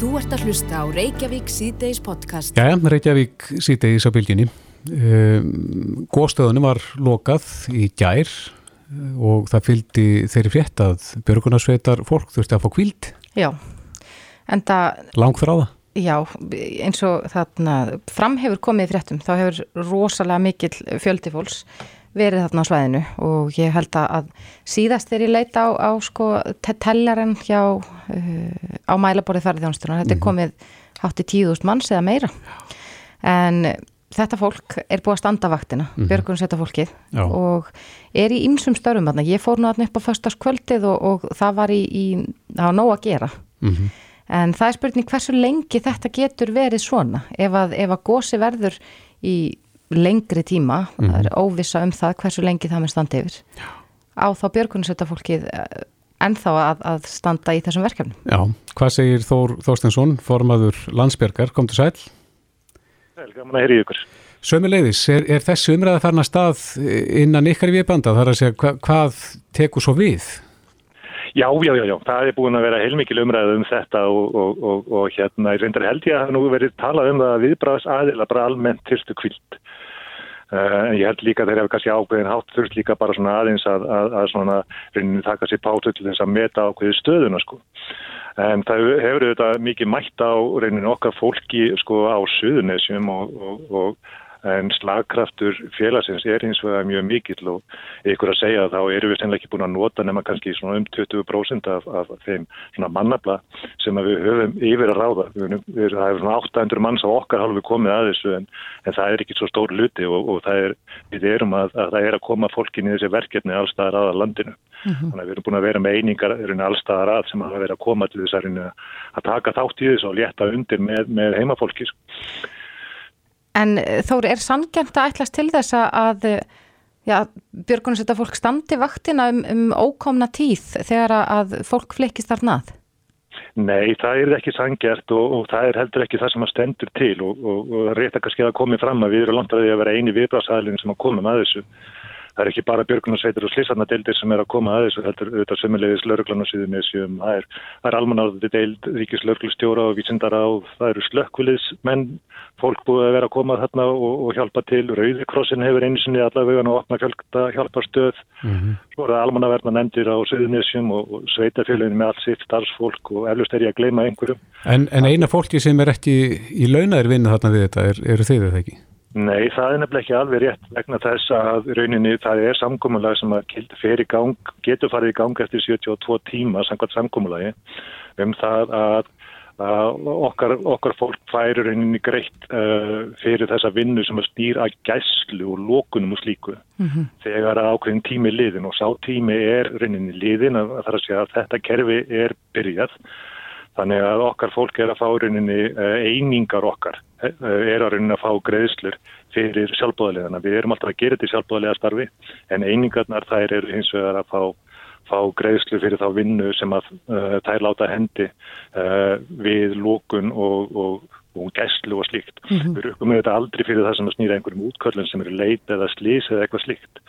Þú ert að hlusta á Reykjavík síðdeis podcast. Jæja, Reykjavík síðdeis á bylginni. Um, Góðstöðunum var lokað í gær uh, og það fylgdi þeirri frétt að björgunarsveitar fólk þurfti að fá kvíld. Já, en það... Lang þráða? Já, eins og þarna fram hefur komið í fréttum, þá hefur rosalega mikill fjöldi fólks verið þarna á svæðinu og ég held að síðast þegar ég leita á, á sko tellarinn hjá uh, á mælaborið ferðjónstuna, þetta er mhm. komið hátt í tíðust manns eða meira en þetta fólk er búið að standa vaktina, mm -hmm. björgun setja fólkið Já. og er í ymsum störfum þarna, ég fór nú alltaf upp á förstaskvöldið og, og það var í, í það var nóg að gera mm -hmm. en það er spurning hversu lengi þetta getur verið svona ef að, ef að gósi verður í lengri tíma, mm -hmm. það er óvisa um það hversu lengi það með standa yfir Já. á þá björgunsetta fólkið ennþá að, að standa í þessum verkefnum. Já, hvað segir Þór Þorstensson, formaður landsbjörgar, kom til sæl? Vel, gaman að heyri ykkur. Sömi leiðis, er, er þessi umræða þarna stað innan ykkar við banda, þar að segja hva, hvað tekur svo við? Já, já, já, já, það er búin að vera heilmikil umræðu um þetta og, og, og, og hérna, ég reyndar held ég að það nú verið talað um það að viðbráðs aðila bara almennt tilstu kvilt. Uh, en ég held líka þegar hefur kannski ákveðin hátt þurft líka bara svona aðeins að, að, að svona reynin taka sér pátu til þess að meta ákveði stöðuna sko. En það hefur auðvitað mikið mætt á reynin okkar fólki sko á suðunesjum og en slagkraftur félagsins er það er mjög mikill og ykkur að segja þá eru við sennilega ekki búin að nota nema kannski um 20% af, af þeim svona mannabla sem við höfum yfir að ráða. Við, við, það er svona 800 manns á okkar halvu komið að þessu en, en það er ekki svo stór luti og, og er, við erum að, að það er að koma fólkin í þessi verkefni allstaðar aða landinu. Mm -hmm. Þannig að við erum búin að vera með einingar allstaðar að sem hafa verið að koma til þess að, að taka þátt í þessu og létta undir með, með heimafólkis. En eh, Þóri, er sangjant að ætlas til þess að ja, Björgunarsetta fólk standi vaktina um, um ókomna tíð þegar að fólk fleikist þar nað? Nei, það er ekki sangjart og, og það er heldur ekki það sem að stendur til og, og, og rétt að kannski að komið fram að við erum langt að því að vera eini viðbrásæðilin sem að koma með þessu það er ekki bara björgunarsveitur og slísarnadeildir sem er að koma að þessu, er auðvitað sömulegis þessum, það er, er almanáði deild, ríkislauglustjóra og vísindara og það eru slökkvilismenn, fólk búið að vera að koma þarna og, og hjálpa til, Rauðikrossin hefur einu sinni allavega og opna fjölkta hjálparstöð, mm -hmm. svo er það almannaverna nefndir á Suðunisjum og, og sveitafélagin með allt sitt starfsfólk og eflust er ég að gleyma einhverjum. En, en eina fólki sem er ekki í launaðir Nei, það er nefnilega ekki alveg rétt vegna þess að rauninni það er samkómulag sem gang, getur farið í gang eftir 72 tíma samkvæmt samkómulagi um það að, að okkar, okkar fólk færi rauninni greitt uh, fyrir þessa vinnu sem að stýra gæslu og lókunum og slíku mm -hmm. þegar ákveðin tími liðin og sá tími er rauninni liðin að, að, að þetta kerfi er byrjað Þannig að okkar fólk er að fá rauninni eh, einingar okkar, er að rauninni að fá greiðslur fyrir sjálfbóðalegana. Við erum alltaf að gera þetta í sjálfbóðalega starfi en einingarnar þær eru hins vegar að fá, fá greiðslu fyrir þá vinnu sem að uh, þær láta hendi uh, við lókun og, og, og gæslu og slíkt. Mm -hmm. Við rukkum auðvitað aldrei fyrir það sem að snýra einhverjum útkvöldin sem eru leit eða slís eða eitthvað slíkt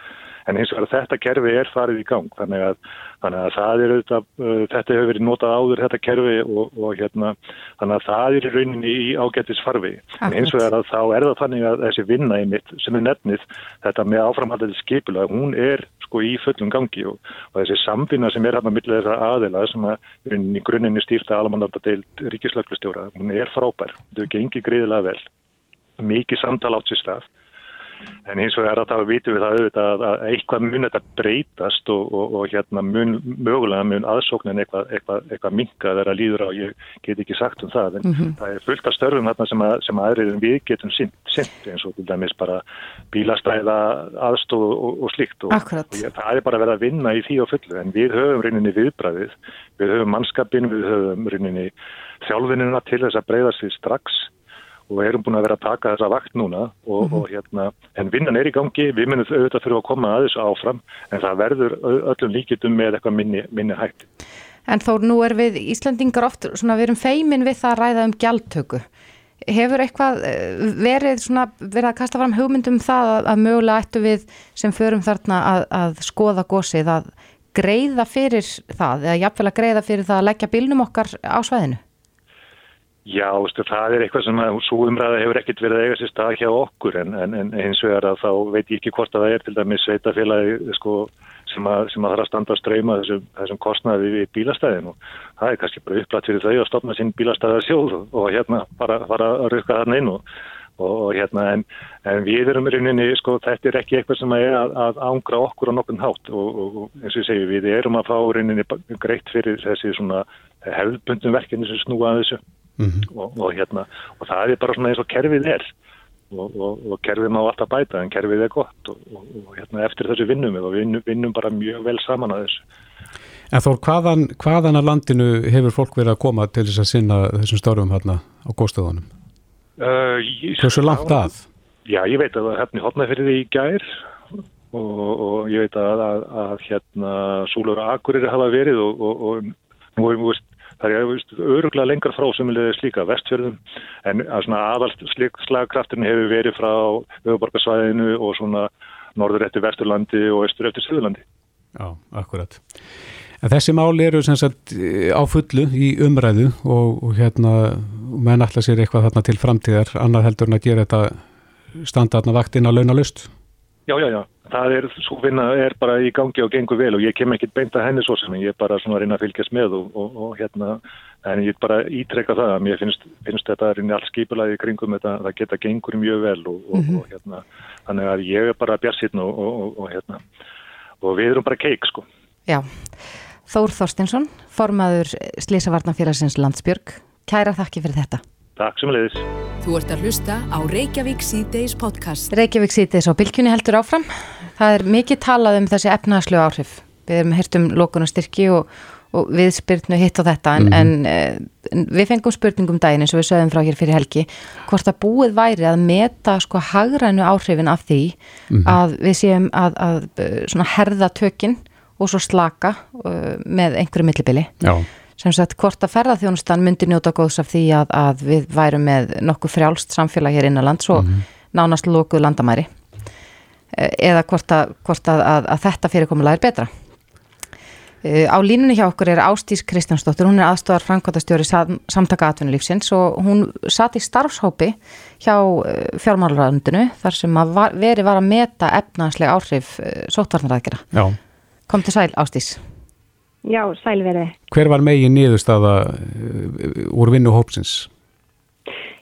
en eins og þetta kerfi er farið í gang þannig að, þannig að það er auðvitað, uh, þetta hefur verið notað áður þetta kerfi og, og hérna þannig að það er í rauninni í ágættis farfi en eins og verður þá er það þannig að þessi vinna í mitt sem er nefnið þetta með áframhaldið skipula, hún er sko í fullum gangi og, og þessi samfinna sem er hann að milla þessar aðila sem að í gruninni stýrta almanandadeild ríkislöglustjóra, hún er frábær, þetta gengir greiðilega vel. Mikið samtal átt sér stað en eins og er að það vitum við það auðvitað að eitthvað mun þetta breytast og, og, og hérna mun, mögulega mun aðsóknin eitthvað, eitthvað, eitthvað minka þegar að líður á, ég get ekki sagt um það en mm -hmm. það er fullt af störfum þarna sem, að, sem aðrið við getum sint eins og til dæmis bara bílastæða aðstóð og, og slikt og ég, það er bara verið að vinna í því og fullu en við höfum reyninni viðbræðið, við höfum mannskapin, við höfum reyninni þjálfinina til þess að breyðast við strax og erum búin að vera að taka þessa vakt núna og, mm -hmm. og hérna, en vinnan er í gangi, við minnum auðvitað fyrir að koma að þessu áfram en það verður öllum líkitum með eitthvað minni, minni hægt. En þó nú er við Íslandingar oft, svona við erum feimin við það að ræða um gjaldtöku. Hefur eitthvað eh, verið svona, verið að kasta fram hugmyndum það að, að mögulega ættu við sem förum þarna að, að skoða gósið að greiða fyrir það eða jafnvel að greiða fyrir það að leggja bílnum okkar á svæðinu? Já, stu, það er eitthvað sem svo umræða hefur ekkert verið að eiga sér stað hjá okkur en, en, en eins vegar að þá veit ég ekki hvort að það er til dæmis sveitafélagi sko, sem að, sem að er að standa að streyma þessum, þessum kostnaði við bílastæðin og það er kannski bara upplætt fyrir þau að stopna sín bílastæða sjóð og, og hérna bara, bara að rukka þarna inn og, og hérna en, en við erum í rauninni, sko, þetta er ekki eitthvað sem er að, að ángra okkur á nokkurn hátt og, og eins og ég segi við erum að fá rauninni greitt fyrir þessi svona hefðbundum verkefni sem snúa að þessu mm -hmm. og, og, hérna, og það er bara svona eins og kerfið er og, og kerfið má alltaf bæta en kerfið er gott og hérna, eftir þessu vinnum við og við vinnum bara mjög vel saman að þessu. En þó hvaðan, hvaðan að landinu hefur fólk verið að koma til þess að sinna þessum störfum hérna á góðstöðunum? Uh, Hversu langt að? Já, ég veit að það hefni hotnað fyrir því í gær og ég veit að, að, að hérna Súlur Akurir hafa verið og nú hefum við Það er öruglega lengra frá sem er slíka vestfjörðum en aðalst slagkraftin hefur verið frá auðborgarsvæðinu og svona norður eftir vesturlandi og östur eftir söðurlandi. Já, akkurat. En þessi máli eru sem sagt á fullu í umræðu og, og hérna menn alltaf sér eitthvað þarna til framtíðar annað heldur en að gera þetta standarna vaktinn að launa lust. Já, já, já. Það er, svo vinna er bara í gangi og gengur vel og ég kem ekki beint að henni svo sem ég er bara svona að reyna að fylgjast með og, og, og hérna, en ég bara ítrekka það að mér finnst, finnst þetta að reyna alls skipulaði kringum þetta, það geta gengur mjög vel og, mm -hmm. og hérna, þannig að ég er bara bjassinn og hérna, og við erum bara keik, sko. Já, Þór Þorstinsson, formaður Slísavarnafélagsins Landsbjörg, kæra þakki fyrir þetta. Takk sem leiðis. Þú ert að hlusta á Reykjavík C-Days podcast. Reykjavík C-Days á bylgjunni heldur áfram. Það er mikið talað um þessi efnaðslu áhrif. Við erum hirtum lókunastyrki og, og viðspyrnu hitt á þetta en, mm -hmm. en, en við fengum spurningum daginn eins og við sögum frá hér fyrir helgi hvort að búið væri að meta sko hagrænu áhrifin af því mm -hmm. að við séum að, að svona herða tökinn og svo slaka uh, með einhverju millibili. Já sem sagt hvort að ferðarþjónustan myndi njóta góðs af því að, að við værum með nokkuð frjálst samfélag hér innanlands og mm -hmm. nánast lókuð landamæri e, eða hvort að, hvort að, að þetta fyrirkomulega er betra. E, á línunni hjá okkur er Ástís Kristjánsdóttir, hún er aðstofar framkvæmtastjóri sam, samtaka atvinnulífsins og hún satt í starfshópi hjá e, fjármálaröndinu þar sem að veri var að meta efnaðslega áhrif sótvarnaræðgjara. Kom til sæl Ástís. Já, sælverði. Hver var megin niðurstaða uh, úr vinnu hópsins?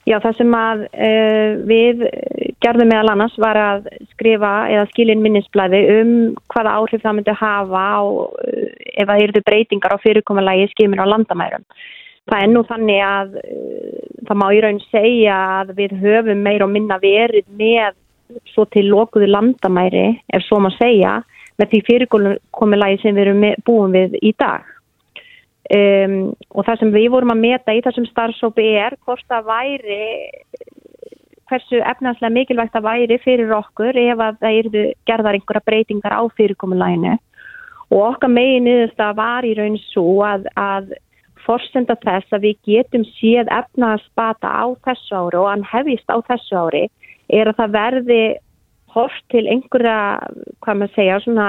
Já, það sem að uh, við gerðum meðal annars var að skrifa eða skilin minnisblæði um hvaða áhrif það myndi hafa á, uh, ef það eru breytingar á fyrirkomalagi skimir á landamærum. Það er nú þannig að uh, það má í raun segja að við höfum meir og minna verið með svo til lokuðu landamæri, ef svo maður segja, með því fyrirkomulagi sem við erum með, búin við í dag. Um, og það sem við vorum að meta í þessum starfsópi er hvort það væri, hversu efnanslega mikilvægt það væri fyrir okkur ef að það eru gerðar einhverja breytingar á fyrirkomulaginu. Og okkar meginuðust að var í raun svo að, að forsenda þess að við getum séð efnaðspata á þessu ári og hann hefist á þessu ári er að það verði hort til einhverja, hvað maður segja, svona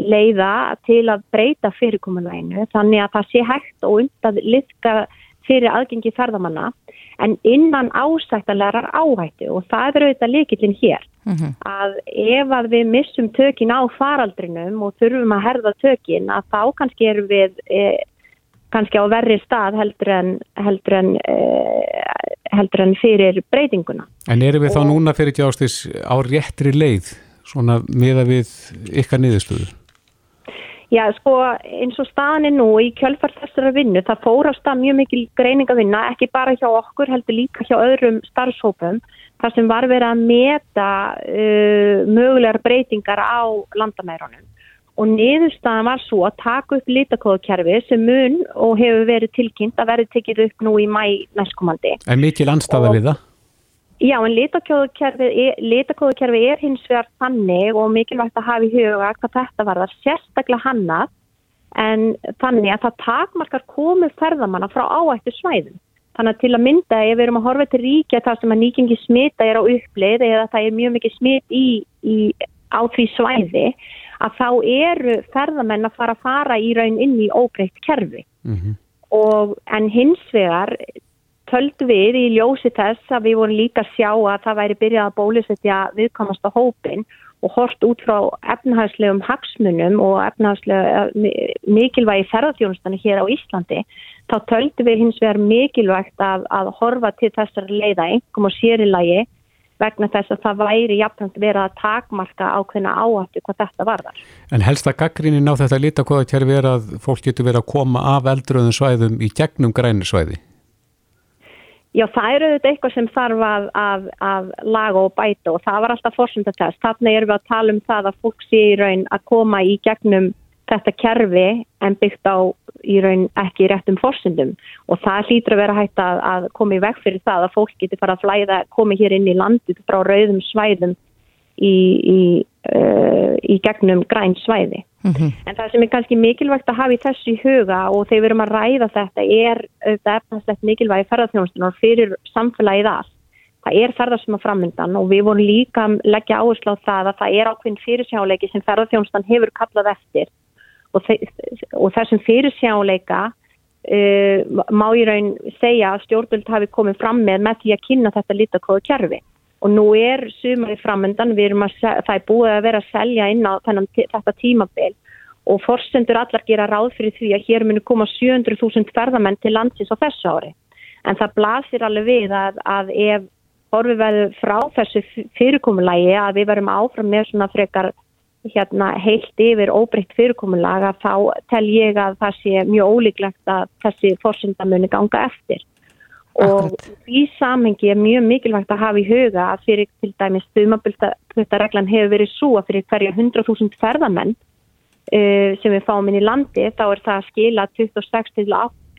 leiða til að breyta fyrirkomulæginu þannig að það sé hægt og undað liðka fyrir aðgengi ferðamanna en innan ásæktanlegar áhættu og það er auðvitað líkillin hér mm -hmm. að ef að við missum tökin á faraldrinum og þurfum að herða tökin að þá kannski erum við e, kannski á verri stað heldur en, heldur en e, heldur en fyrir breytinguna. En eru við og, þá núna fyrir ástís á réttri leið svona miða við ykkar niðurstöðu? Já, sko eins og staðin nú í kjölfart þessara vinnu, það fórast að mjög mikil greining að vinna, ekki bara hjá okkur, heldur líka hjá öðrum starfshópum, þar sem var verið að meta uh, mögulegar breytingar á landamærunum og niðurstaðan var svo að taka upp litakóðkerfi sem mun og hefur verið tilkynnt að verið tekið upp nú í mæ næstkomandi. Er mikil anstaða við það? Já, en litakóðkerfi er, er hins vegar þannig og mikilvægt að hafa í huga hvað þetta var það sérstaklega hannað en þannig að það takmarkar komið ferðamanna frá áættu svæðum. Þannig að til að mynda ef við erum að horfa til ríkja þar sem að nýgengi smita er á upplið eða það er mjög mikið smit í, í, á því svæði að þá eru ferðamenn að fara að fara í raun inn í óbreytt kerfi mm -hmm. og en hins vegar töldu við í ljósi þess að við vorum líka að sjá að það væri byrjað að bólusetja viðkomast á hópin og hort út frá efnahagslegum hagsmunum og efnahagslega mikilvægi ferðarþjónustanu hér á Íslandi þá töldu við hins vegar mikilvægt að, að horfa til þessar leiða engum og sérilagi vegna þess að það væri jafnvægt verið að takmarka ákveðna áhættu hvað þetta varðar. En helst að gaggrínin á þetta hvað það kjær verið að fólk getur verið að koma af eldröðum svæðum í gegnum grænisvæði? Já, það eru þetta eitthvað sem þarf að, að, að laga og bæta og það var alltaf fórsöndatest. Þannig erum við að tala um það að fólk sé í raun að koma í gegnum þetta kerfi en byggt á í raun ekki réttum fórsöndum og það hlýtur að vera hægt að, að koma í veg fyrir það að fólk getur fara að flæða, komi hér inn í landið frá rauðum svæðum í, í, uh, í gegnum græn svæði. Mm -hmm. En það sem er kannski mikilvægt að hafa í þessu í huga og þegar við erum að ræða þetta er auðvitað efnarslegt mikilvægi ferðarþjónustunar fyrir samfélagið allt. Það er ferðarsum að framöndan og við vorum líka að leggja áherslu á það að það er ákveðin fyrirsjáleiki sem ferðarþjónustan hefur kallað eftir og, og þessum fyrirsjáleika uh, má ég raun segja að stjórnvöld hafi komið fram með með því að kynna þetta litakóðu kjærfi og nú er sumari framöndan, að, það er búið að vera að selja inn á þennan, þetta tímabil og forsendur allar gera ráð fyrir því að hér munu koma 700.000 ferðamenn til landsins á þessu ári. En það blasir alveg við að, að ef horfið verður frá þessu fyrirkomulagi að við verum áfram með svona frekar hérna, heilt yfir óbreytt fyrirkomulaga þá tel ég að það sé mjög ólíklegt að þessi forsendamönu ganga eftir. Og í samhengi er mjög mikilvægt að hafa í huga að fyrir til dæmis stumaböldareglan hefur verið svo að fyrir hverja 100.000 ferðamenn uh, sem við fáum inn í landi þá er það að skila 26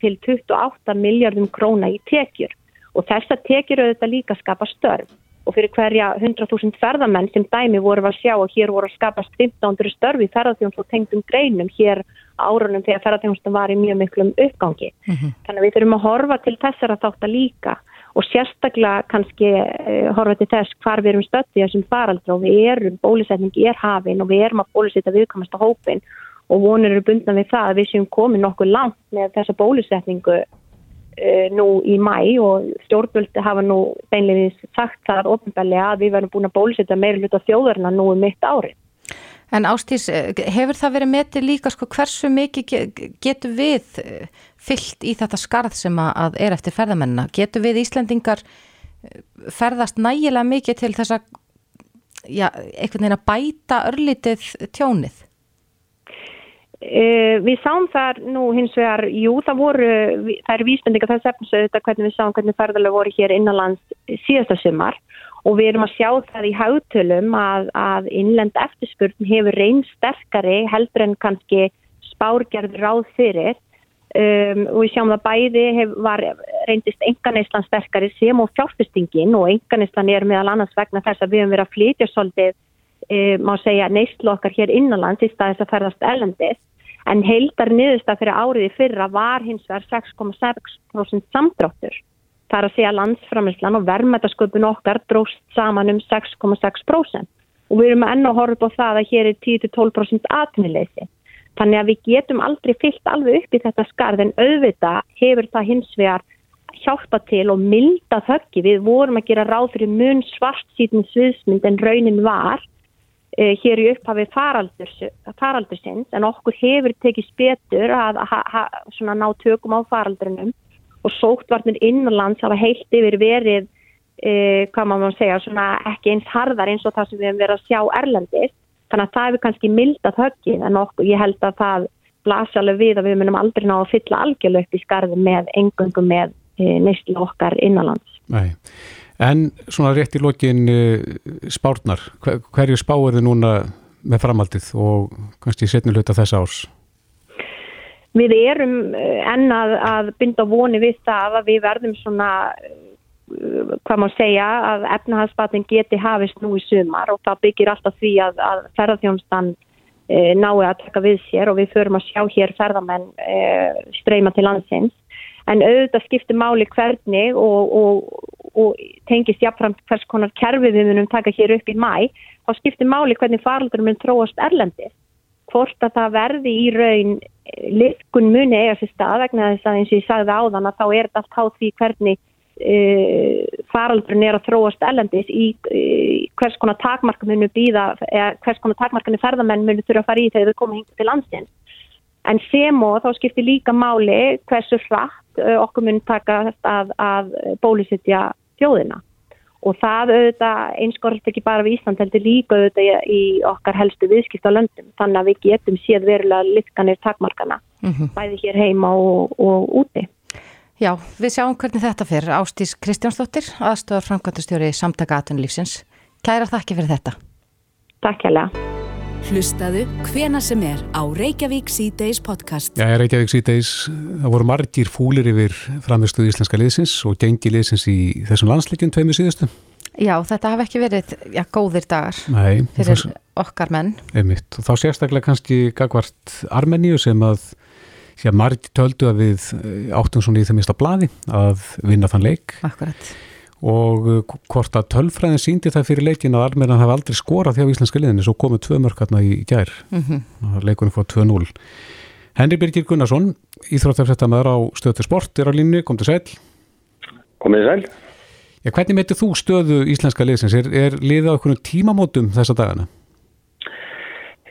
til 28 miljardum króna í tekjur. Og þess að tekjur auðvitað líka skapa störf og fyrir hverja 100.000 ferðamenn sem dæmi voru að sjá og hér voru að skapast 1500 störfi ferðarþjóns og tengdum greinum hér árunum þegar ferðarþjónstum var í mjög miklum uppgangi. Mm -hmm. Þannig að við þurfum að horfa til þessara þátt að líka og sérstaklega kannski uh, horfa til þess hvar við erum stöttið þessum faraldra og við erum, bólusetning er hafinn og við erum að bólusetta viðkamast á hópin og vonur eru bundna við það að við séum komið nokkuð langt með þessa bólusetningu nú í mæ og stjórnvöldi hafa nú beinleginis sagt það ofinbellega að við verðum búin að bólusetja meira hluta þjóðarna nú um mitt ári. En Ástís, eh, hefur það verið metið líka sko hversu mikið getur við eh, fyllt í þetta skarð sem að er eftir ferðamennina? Getur við Íslandingar ferðast nægilega mikið til þess að, já, einhvern veginn að bæta örlítið tjónið? Uh, við sáum þar nú hins vegar, jú það voru, það er vísbendinga þess efnis auðvitað hvernig við sáum hvernig ferðarlega voru hér innanlands síðasta sumar. Og við erum að sjá það í haugtölum að, að innlend eftirspurn hefur reyn sterkari heldur en kannski spárgerð ráð fyrir. Um, og við sjáum það bæði hef, var reyndist enganeislan sterkari sem og fjárfestingin og enganeislan er meðal annars vegna þess að við höfum verið að flytja svolítið e, má segja neistlu okkar hér innanlands í staðis að ferðast elendist en heildar niðurstað fyrir áriði fyrra var hins vegar 6,6% samdráttur. Það er að segja landsframislan og verðmætasköpun okkar dróst saman um 6,6% og við erum enn að horfa á það að hér er 10-12% atvinnileysi. Þannig að við getum aldrei fyllt alveg upp í þetta skarð en auðvita hefur það hins vegar hjálpa til og milda þöggi. Við vorum að gera ráð fyrir mun svart síðan sviðsmynd en raunin var hér í upphafi faraldursins en okkur hefur tekið spetur að ha, ha, ná tökum á faraldrinum og sóktvarnir innanlands hafa heilt yfir verið eh, hvað maður segja, ekki eins harðar eins og það sem við hefum verið að sjá erlendist þannig að það hefur kannski mildat höggið en okkur, ég held að það blasi alveg við að við munum aldrei ná að fylla algjörlega upp í skarði með engungum með eh, neistlu okkar innanlands. Nei En svona rétt í lokin uh, spárnar, Hver, hverju spáir þið núna með framhaldið og kannski setni hluta þess árs? Við erum eh, enn að, binda voni við það að við verðum svona, uh, hvað maður segja, að efnahagsbatin geti hafist nú í sumar og það byggir alltaf því að, að ferðarþjómsdan uh, nái að taka við sér og við förum að sjá hér ferðarmenn streyma til landsins en auðvitað skiptir máli hvernig og, og, og tengist jáfnframt hvers konar kerfi við munum taka hér upp í mæ, þá skiptir máli hvernig faraldur mun tróast erlendi hvort að það verði í raun liðkun muni eiga sér stað vegna þess að eins og ég sagði áðan að þá er þetta allt á því hvernig e, faraldurinn er að þróast ellendis í, í hvers konar takmarka munu býða, hvers konar takmarkanu ferðamenn munu þurfa að fara í þegar þau koma hinga til landsins. En sem og þá skiptir líka máli hversu hratt e, okkur mun taka að, að bólusittja þjóðina og það auðvitað einskorðast ekki bara við Ísland heldur líka auðvitað í okkar helstu viðskipt á löndum þannig að við getum séð verulega lykkanir takmarkana mm -hmm. bæði hér heima og, og úti. Já, við sjáum hvernig þetta fyrir Ástís Kristjánsdóttir, aðstofar framkvæmtastjóri samtaka aðtunlífsins. Kæra þakki fyrir þetta. Takk hérlega. Hlustaðu hvena sem er á Reykjavík C-Days podcast. Já, Reykjavík C-Days, það voru margir fúlir yfir framistuð íslenska liðsins og gengi liðsins í þessum landsleikjum tveimu síðustu. Já, þetta hafi ekki verið já, góðir dagar Nei, fyrir þess, okkar menn. Einmitt, og þá sérstaklega kannski gagvart Armeníu sem að já, margir töldu að við áttum svona í þeim mista bladi að vinna þann leik. Akkurat og uh, hvort að tölfræðin síndi það fyrir leikin að Armeran hafi aldrei skorað þjá íslenska liðinni svo komið tvö mörkarna í gær mm -hmm. leikunni fór 2-0 Henri Birgir Gunnarsson Íþróttafrættamæður á stöðu sport er á línu, kom til sæl Komið sæl Já, Hvernig meitur þú stöðu íslenska liðsins? Er, er liðið á einhvern tímamótum þessa dagana?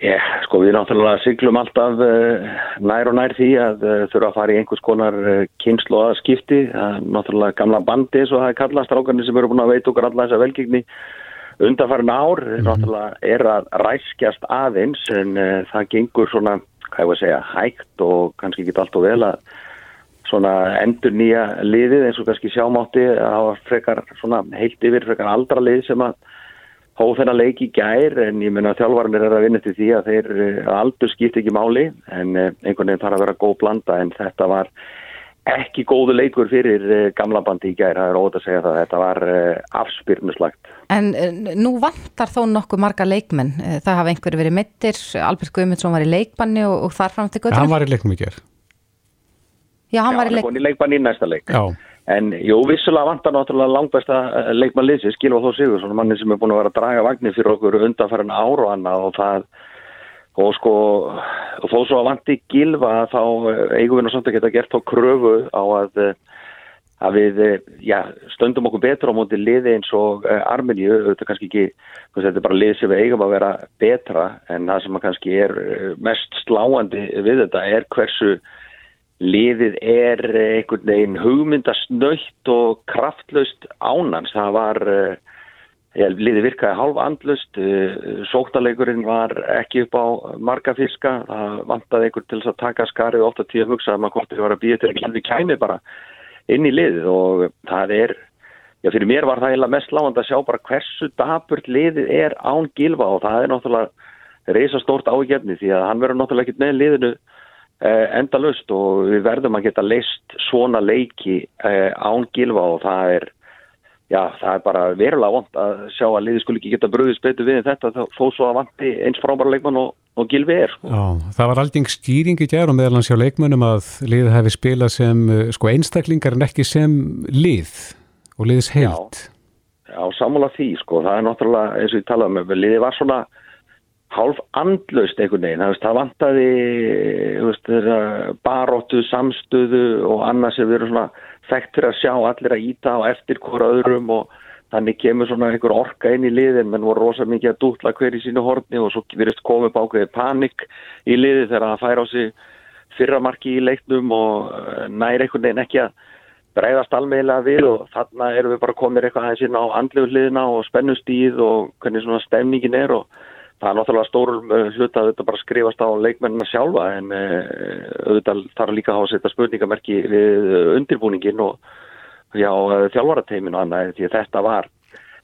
Já, sko við náttúrulega syklum alltaf uh, nær og nær því að uh, þurfa að fara í einhvers konar uh, kynslu og aðskipti. Náttúrulega gamla bandi eins og það er kallast strákarnir sem eru búin að veita okkur alla þessa velgengni undanfærin ár. Mm -hmm. Náttúrulega er að ræskjast aðeins en það gengur svona, hvað ég var að segja, hægt og kannski ekki allt og vel að svona endur nýja liðið eins og kannski sjámátti að frekar svona heilt yfir frekar aldra lið sem að hóð þennan leik í gær en ég menna að þjálfvarnir er að vinna til því að þeir eh, aldur skipt ekki máli en eh, einhvern veginn þarf að vera góð blanda en þetta var ekki góðu leikur fyrir eh, gamla bandi í gær, það er ótaf að segja það, þetta var afspyrnuslagt. En nú vantar þó nokkuð marga leikmenn, það hafa einhverju verið mittir, Albert Guðmundsson var í leikbanni og, og þar fram til göttunum. Ja, hann var í leiknum í gær. Já, hann Já, var í, leik... í leikbanni í næsta leik. Já. En jú, vissulega vantar náttúrulega langbæsta eh, leikmannliðsins, Gilva Þó Sigursson, manni sem er búin að vera að draga vagnir fyrir okkur undanfæran ára og annað og það, og sko, og þó svo að vanti Gilva þá eh, eigum við nú samt að geta gert á kröfu á að, eh, að við, já, stöndum okkur betra á móti liði eins og Armeníu, þetta er kannski ekki, þetta er bara lið sem við eigum að vera betra en það sem kannski er mest sláandi við þetta er hversu liðið er einhvern veginn hugmyndasnöytt og kraftlaust ánans. Það var, ja, eh, liðið virkaði halv andlust, eh, sóktalegurinn var ekki upp á marga fiska, það vantaði einhvern til að taka skarið ofta tíu að hugsa að maður hvort þið var að býja til að kynni kæmi bara inn í liðið. Og það er, já fyrir mér var það eiginlega mest lágand að sjá bara hversu daburt liðið er án gilfa og það er náttúrulega reysa stórt ágefni því að hann verður náttúrulega ekkert með liðinu Eh, endalust og við verðum að geta leist svona leiki eh, án gilfa og það er já, það er bara verulega vond að sjá að liði skul ekki geta bröðist betur við þetta þó svo að vanti eins frábæra leikmann og, og gilfi er. Sko. Já, það var aldrei skýring í gerð og meðal hans hjá leikmannum að liði hefði spilað sem eh, sko einstaklingar en ekki sem lið og liðis heilt. Já, já sammála því sko, það er náttúrulega eins og ég talaði með, liði var svona hálf andlaust einhvern veginn, það vantaði baróttu, samstöðu og annað sem við erum svona þekkt fyrir að sjá allir að íta á eftir hvora öðrum og þannig kemur svona einhver orka inn í liðin. Menn voru rosa mikið að dútla hver í sínu horni og svo virðist komið bákveðið panik í liði þegar það fær á sig fyrramarki í leiknum og eh, næri einhvern veginn ekki að breyðast almeinlega við og þarna erum við bara komið eitthvað aðeins inn á andlegu liðina og spennustíð og hvernig svona stemningin er og Það er náttúrulega stórum eh, hluta að þetta bara skrifast á leikmennina sjálfa en uh, auðvitað þarf líka að hafa að setja spurningamerki við undirbúningin og já, þjálfarateiminu annað því þetta var,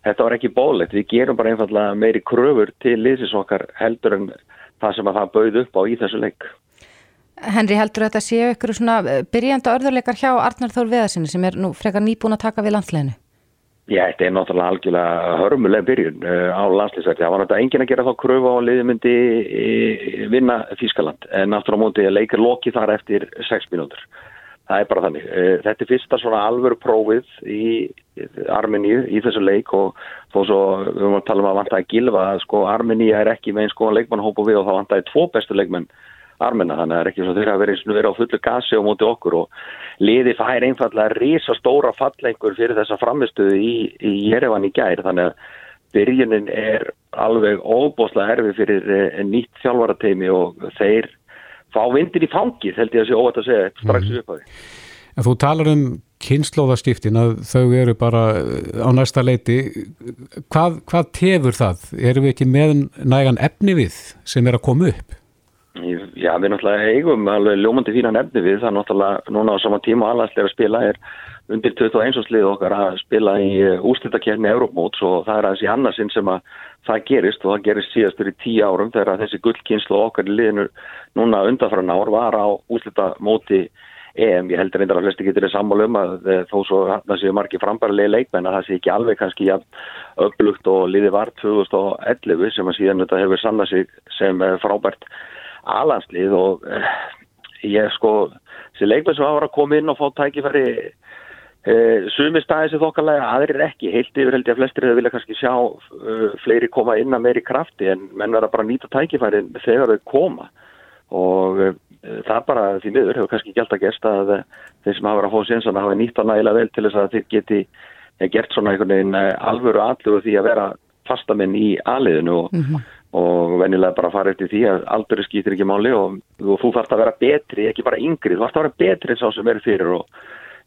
þetta var ekki bólegt. Við gerum bara einfallega meiri kröfur til liðsisokkar heldur en það sem að það bauð upp á í þessu leik. Henri, heldur þetta séu ykkur svona eh, byrjanda örðurleikar hjá Arnar Þór Veðarsinni sem er nú frekar nýbúin að taka við landsleginu? Já, þetta er náttúrulega algjörlega hörmulega byrjun uh, á landslýsverði. Það var náttúrulega engin að gera þá kröfu á að liði myndi vinna Þískaland en náttúrulega móti að leikir loki þar eftir 6 mínútur. Það er bara þannig. Uh, þetta er fyrsta svona alvöru prófið í Armeníu í þessu leik og þó svo við höfum að tala um að vantæði gilfa að sko Armeníu er ekki með einn sko leikmannhópu við og það vantæði tvo bestu leikmenn armina þannig að það er ekki svo þeirra að vera, vera á fullu gasi og móti okkur og liði fær einfallega risa stóra fallengur fyrir þessa framistuðu í, í Jerevan í gær þannig að byrjunin er alveg óbóslega erfi fyrir eh, nýtt þjálfarateimi og þeir fá vindir í fangið held ég að sé óvært að segja strax mm. upp á því. En þú talar um kynnslóðaskiptin að þau eru bara eh, á næsta leiti. Hvað, hvað tefur það? Erum við ekki með nægan efni við sem er að koma upp? Já, við náttúrulega eigum alveg ljómandi fínan efni við. Það náttúrulega núna á sama tíma alhanslega að spila er undir 21. slið okkar að spila í eh, úslitakefni Európmóts og það er aðeins í annarsinn sem að það gerist og það gerist síðast fyrir tíu árum þegar þessi gullkynslu okkar liðinu núna undanfram ár var á úslitamóti EM. Ég heldur reyndar að flesti getur þið sammálu um að eh, þó svo það séu margi frambærlega leikmenn að það sé ekki alveg kannski öflugt og liði var 2011 sem að síðan þetta hefur sannað sig sem eh, frábært alanslið og ég sko, þessi leikmenn sem að koma inn og fá tækifæri Uh, sumi staði sem þokkarlega aðrir ekki heilt yfir held ég að flestir hefur vilja kannski sjá uh, fleiri koma inn að meiri krafti en menn verða bara að nýta tækifærin þegar þau koma og uh, það bara því miður hefur kannski gælt að gersta að þeir sem hafa verið að fá sinsan hafa nýtt að næla vel til þess að þeir geti gert svona einhvern veginn alvöru allur því að vera fastamenn í aðliðinu og, mm -hmm. Og venilega bara fara eftir því að aldrei skýtir ekki máli og, og þú þarfst að vera betri, ekki bara yngri, þú þarfst að vera betri en sá sem verður fyrir og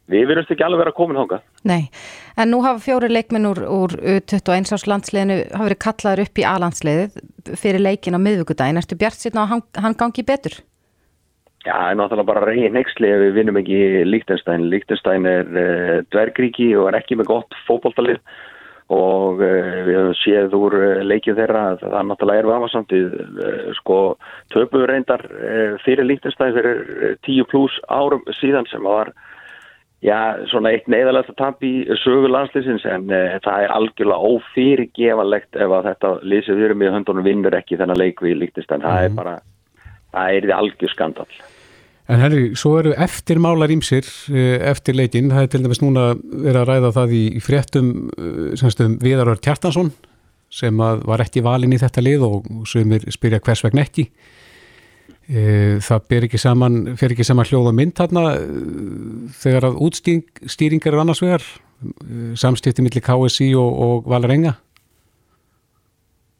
Við verðumst ekki alveg vera komin hónga. Nei, en nú hafa fjóri leikminn úr, úr 21 árs landsliðinu hafa verið kallaður upp í A-landsliðið fyrir leikin á miðvíkudagin. Erstu bjart sérna að hann, hann gangi betur? Já, það er náttúrulega bara reygin nexli ef við vinnum ekki Líktenstein. Líktenstein er uh, dvergríki og er ekki með gott fókbóltalið og uh, við höfum séð úr uh, leikið þeirra að það náttúrulega er vafarsamt við sko töpuður reyndar fyrir Líktenstein fyrir 10 pluss árum síðan sem var Já, svona eitt neyðalegt að tap í sögu landslýsins en uh, það er algjörlega ófyrirgevalegt ef að þetta lýsið erum í höndunum vinnur ekki þennan leik við líktist en mm. það er mhm. bara, það er því algjör skandal. En herri, svo eru eftirmálar ímsir eh, eftir leikin, það er til dæmis núna verið að ræða það í, í fréttum eh, semstum Viðarvar Kjartansson sem var ekki valin í þetta lið og sem er spyrja hvers vegna ekki. E, það ber ekki saman, fer ekki saman hljóð og mynd þarna þegar að útstýringar er annars vegar samstífti millir KSI og, og Valarenga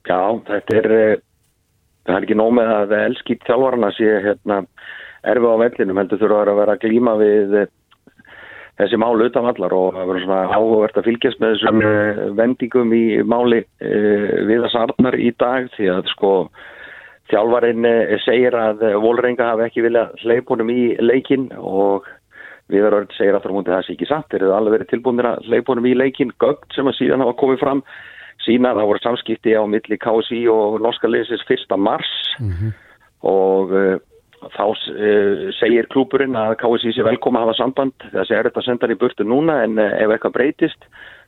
Já, þetta er það er ekki nómið að elskip þjálfarna sé hérna erfið á vellinum heldur þurfa að vera að glíma við þessi málu utan allar og það verður svona áhugavert að fylgjast með þessum vendingum í máli við að sarnar í dag því að sko Þjálfarinn eh, segir að eh, Volrenga hafi ekki viljað hleypunum í leikin og Viðarörn segir að það sé ekki satt. Þeir eru alveg verið tilbúinir að hleypunum í leikin. Gögn sem að síðan hafa komið fram sína það voru samskipti á milli KSI og Norska Lesis 1. mars mm -hmm. og þá uh, segir klúpurinn að KSI sé velkoma að hafa samband. Þessi er þetta sendan í burtu núna en uh, ef eitthvað breytist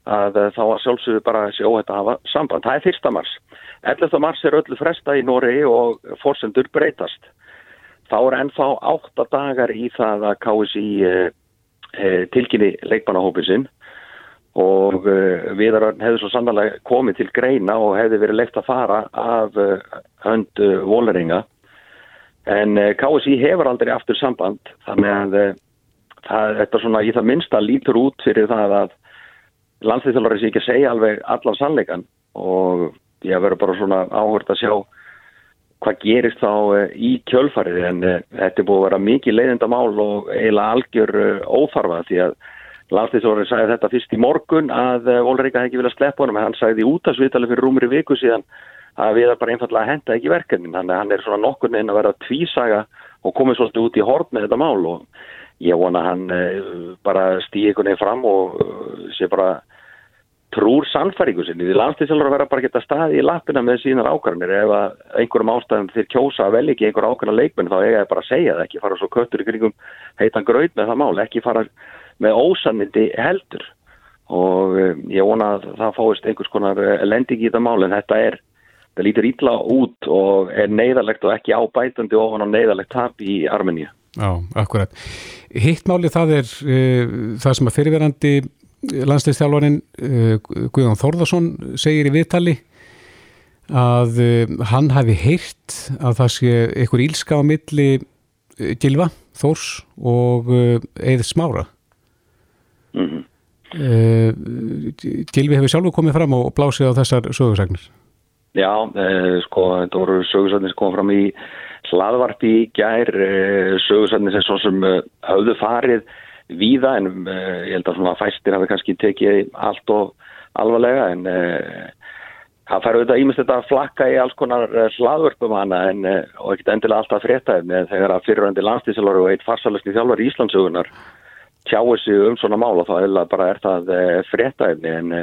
að þá sjálfsögur bara sé óhætt að hafa samband. Það er 1. mars. 11. mars er öllu fresta í Nóri og fórsendur breytast. Þá er ennþá 8 dagar í það að eh, tilkynni leikmannahópin sinn og viðarörn hefði svo sannlega komið til greina og hefði verið leikt að fara af hönd voleringa. En eh, KSI hefur aldrei aftur samband þannig að það, þetta svona í það minnsta lítur út fyrir það að landsliðþjálfari sé ekki að segja alveg allan sannleikan og ég verður bara svona áhört að sjá hvað gerist þá eh, í kjölfarið. En eh, þetta er búið að vera mikið leiðindamál og eiginlega algjör eh, óþarfa því að landslýsórið sagði þetta fyrst í morgun að Volreika hefði ekki viljað sleppa honum en hann sagði í útasvitali fyrir rúmri viku síðan að við erum bara einfallega að henda ekki verkefnin. Þannig að hann er svona nokkur neina að vera tvísaga og komið svolítið út í hort með þetta mál og ég vona hann bara stýði einhvern veginn fram og sé bara trúr sannfæringu sinni. Því landslýsjálfur að vera bara geta staði í lappina með sínar ákvarðanir. Ef að einhverjum ástæðum þeir kjósa að vel ekki einhver ákvarðan leikmenn þá eiga það bara að segja það, ekki fara svo köttur í kringum heitan gröð með það mál, ekki fara með ósannindi heldur. Og um, ég vona að það fáist einhvers konar eh, lending í þetta mál en þetta er, það lítur ítla út og er neyðalegt og ekki ábætandi ofan á neyðalegt tap í Armeníu. Já, akkurat. Hittmáli það er uh, það sem að fyrirverandi landsleistjálfarinn uh, Guðjón Þórðarsson segir í viðtali að uh, hann hafi heyrt að það sé einhver ílska á milli Gilva, Þórs og Eið Smára Mm -hmm. Gilvi hefur sjálfur komið fram og blásið á þessar sögursagnir Já, eh, sko, þetta voru sögursagnir sem kom fram í hlaðvarpi í gær, eh, sögursagnir sem svo sem eh, hafðu farið víða en eh, ég held að svona fæstir hafi kannski tekið allt og alvarlega en eh, það fær auðvitað ímest þetta að flakka í alls konar eh, hlaðvörpum hana en, og ekkert endilega alltaf fréttaðið með þegar að fyrirvændi landstíðsjálfur og eitt farsalesti þjálfur í Íslandsögunar tjáu sig um svona mál og þá er bara það eh, fréttaðið en,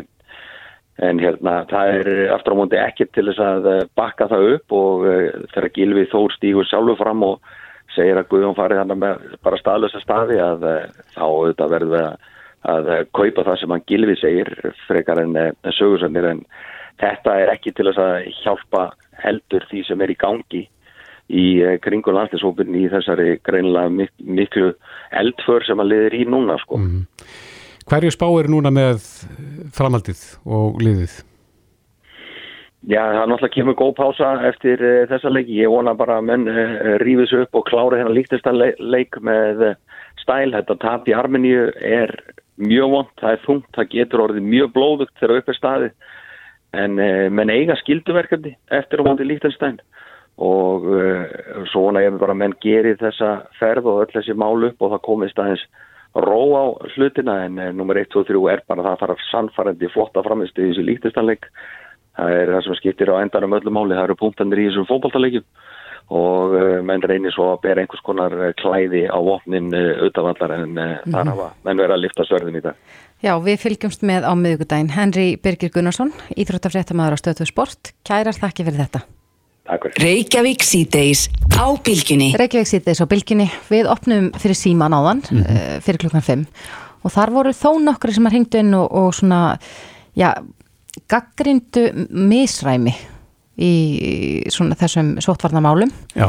en hérna það er aftur á múndi ekkert til þess að eh, bakka það upp og eh, þegar Gilvi Þór stígur sjálfur fram og segir að Guðjón farið hann með bara staðlösa staði að eh, þá auðvitað verður við að, að eh, kaupa það sem hann Gilvi segir frekar en, eh, en sögursannir en þetta er ekki til þess að hjálpa heldur því sem er í gangi í eh, kringu landslýshópin í þessari greinilega mik miklu eldför sem að liðir í núna sko. mm. Hverju spá er núna með framhaldið og liðið? Já, það er náttúrulega kemur góð pása eftir uh, þessa leiki. Ég vona bara að menn uh, rífis upp og klára hérna líktista le leik með uh, stæl. Þetta tap í Armeníu er mjög vond, það er þungt, það getur orðið mjög blóðugt þegar upp er staðið. En menn eiga skilduverkandi eftir og móti líktinstæn og svo vona ég bara að menn gerir þessa ferð og öll þessi mál upp og það komist aðeins ró á hlutina en nummer 1, 2, 3 er bara það að fara sannfærandi flotta framist í þessu líktinstænleik það er það sem skiptir á endanum öllu máli, það eru punktanir í þessum fókbaltalegjum og uh, menn reynir svo að bera einhvers konar klæði á vopnin uh, auðavallar en mm -hmm. þar hafa menn verið að lifta sörðin í dag. Já, við fylgjumst með á miðugudaginn. Henry Birgir Gunnarsson, Íþróttafréttamaður á Stöðtöð Sport. Kærar þakki fyrir þetta. Reykjavík síðdeis á bylginni. Reykjavík síðdeis á bylginni. Við opnum fyrir síman áðan mm -hmm. fyrir klukkan 5 og þar voru þó nokkri sem að ringdu inn og, og svona, já, gaggrindu misræmi í svona þessum sótvarnamálum Já.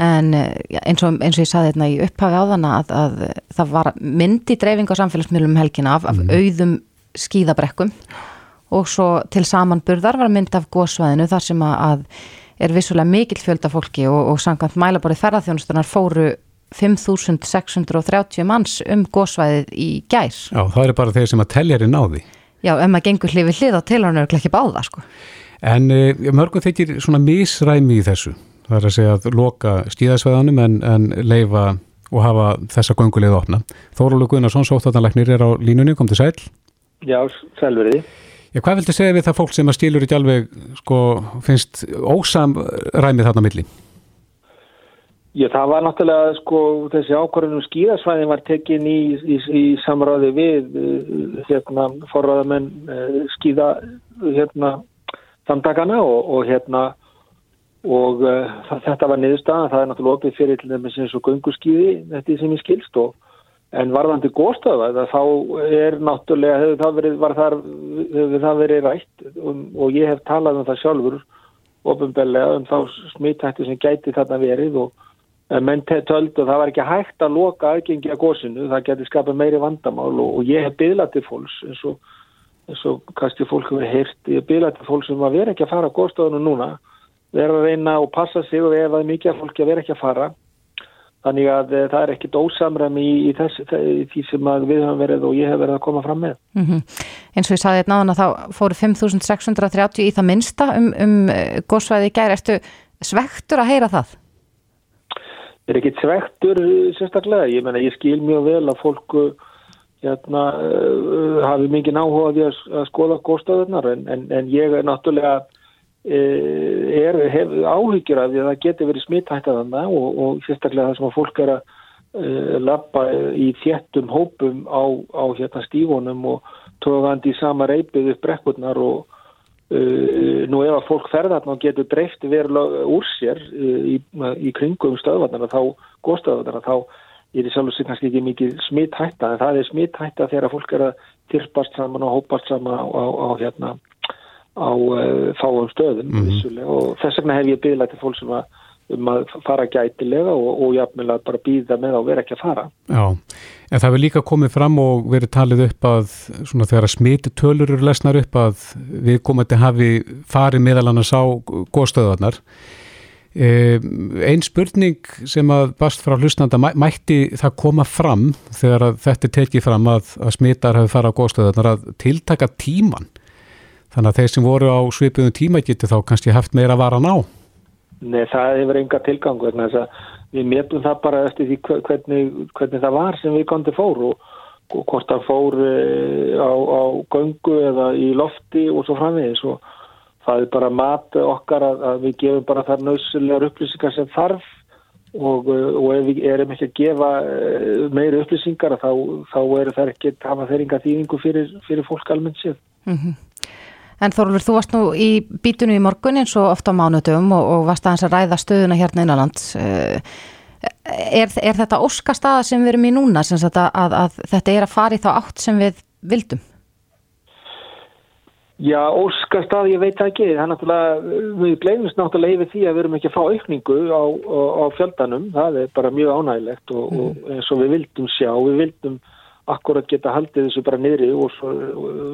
en eins og, eins og ég saði þetta í upphafi á þann að, að það var myndi dreifing á samfélagsmiðlum helgina af, af auðum skíðabrekkum og svo til samanburðar var mynd af góðsvæðinu þar sem að, að er vissulega mikill fjölda fólki og, og samkvæmt mælaborið ferðarþjónustunar fóru 5.630 manns um góðsvæðið í gær. Já, það eru bara þeir sem að telja er náði. Já, ef maður gengur hlifið hlið á hann er ekki báða sko. En uh, mörgum þykir svona misræmi í þessu. Það er að segja að loka stíðasveðanum en, en leifa og hafa þessa göngulegð opna. Þórólu Gunnarsson, sóttátanleiknir er á línunni, kom til sæl. Já, sælverði. Já, hvað viltu segja við það fólk sem að stílur ekki alveg, sko, finnst ósamræmið þarna milli? Já, það var náttúrulega, sko, þessi ákvarðunum skíðasvæðin var tekin í, í, í samráði við, hérna, forraðamenn skíða, hérna, samtakana og, og hérna, og uh, þetta var niðurstaðan, það er náttúrulega opið fyrir til þess eins og gönguskíði, þetta er sem ég skilst og En varðandi góðstöða þá er náttúrulega, hefur það verið, þar, hefur það verið rætt um, og ég hef talað um það sjálfur ofinbellega um þá smittættu sem gæti þarna verið og menn töldu og það var ekki hægt að loka aðgengi að góðsinu, það geti skapað meiri vandamál og, og ég hef byggðað til fólks eins og, eins og kannski fólk hefur heyrt, ég hef byggðað til fólks sem að vera ekki að fara á góðstöðunum núna, vera að reyna og passa sig og ef er mikið fólki að vera ekki að fara Þannig að það er ekkit ósamræmi í, í, þess, í því sem við höfum verið og ég hef verið að koma fram með. Mm -hmm. Eins og ég saði þetta náðan að þá fóru 5.630 í það minsta um, um góðsvæði í gæri. Ertu svektur að heyra það? Ég er ekkit svektur sérstaklega. Ég, menna, ég skil mjög vel að fólku hérna, hafi mikið náhuga því að, að skoða góðstöðunar en, en, en ég er náttúrulega er, hef áhyggjur af því að það getur verið smittætt að þannig og, og sérstaklega það sem að fólk er að uh, lappa í þjettum hópum á, á hérna stífunum og tóðandi í sama reypið upp brekkurnar og uh, nú ef að fólk ferðarna og getur dreift verulega úr sér uh, í, í kringum stöðvarnar þá góðstöðvarnar þá er það sjálfsveit kannski ekki mikið smittætta en það er smittætta þegar fólk er að tilpast saman og hópast saman á, á, á hérna á uh, fáum stöðum mm -hmm. og þess vegna hef ég byggðlega til fólk sem að um að fara gætilega og, og jafnvel að bara býða með að vera ekki að fara. Já, en það hefur líka komið fram og verið talið upp að svona þegar að smiti tölur eru lesnar upp að við komandi hafi farið meðal annars á góðstöðuarnar. Einn spurning sem að bast frá hlustnanda mætti það koma fram þegar þetta er tekið fram að, að smitar hafi farið á góðstöðuarnar að tiltaka tíman. Þannig að þeir sem voru á svipuðum tíma geti þá kannski haft meira varan á. Nei, það hefur enga tilgang vegna þess að við metum það bara eftir því hvernig, hvernig það var sem við kondi fór og, hvort það fór eh, á, á göngu eða í lofti og svo framvegis og það er bara mat okkar að, að við gefum bara þar nöðsulegar upplýsingar sem þarf og, og ef við erum ekki að gefa eh, meiri upplýsingar þá, þá eru það ekki að hafa þeirringa þýðingu fyrir, fyrir fólk almennt sér. Mm -hmm. En Þorlur, þú varst nú í bítinu í morgun eins og ofta á mánutum og, og varst aðeins að ræða stöðuna hérna innanlands. Eh, er, er þetta óskastaða sem við erum í núna, sem að, að, að þetta er að fara í þá átt sem við vildum? Já, óskastað, ég veit ekki. Það er náttúrulega, við gleymumst náttúrulega yfir því að við erum ekki að fá aukningu á, á, á fjöldanum. Það er bara mjög ánægilegt og, mm. og eins og við vildum sjá, við vildum akkurat geta haldið þessu bara niðri og svo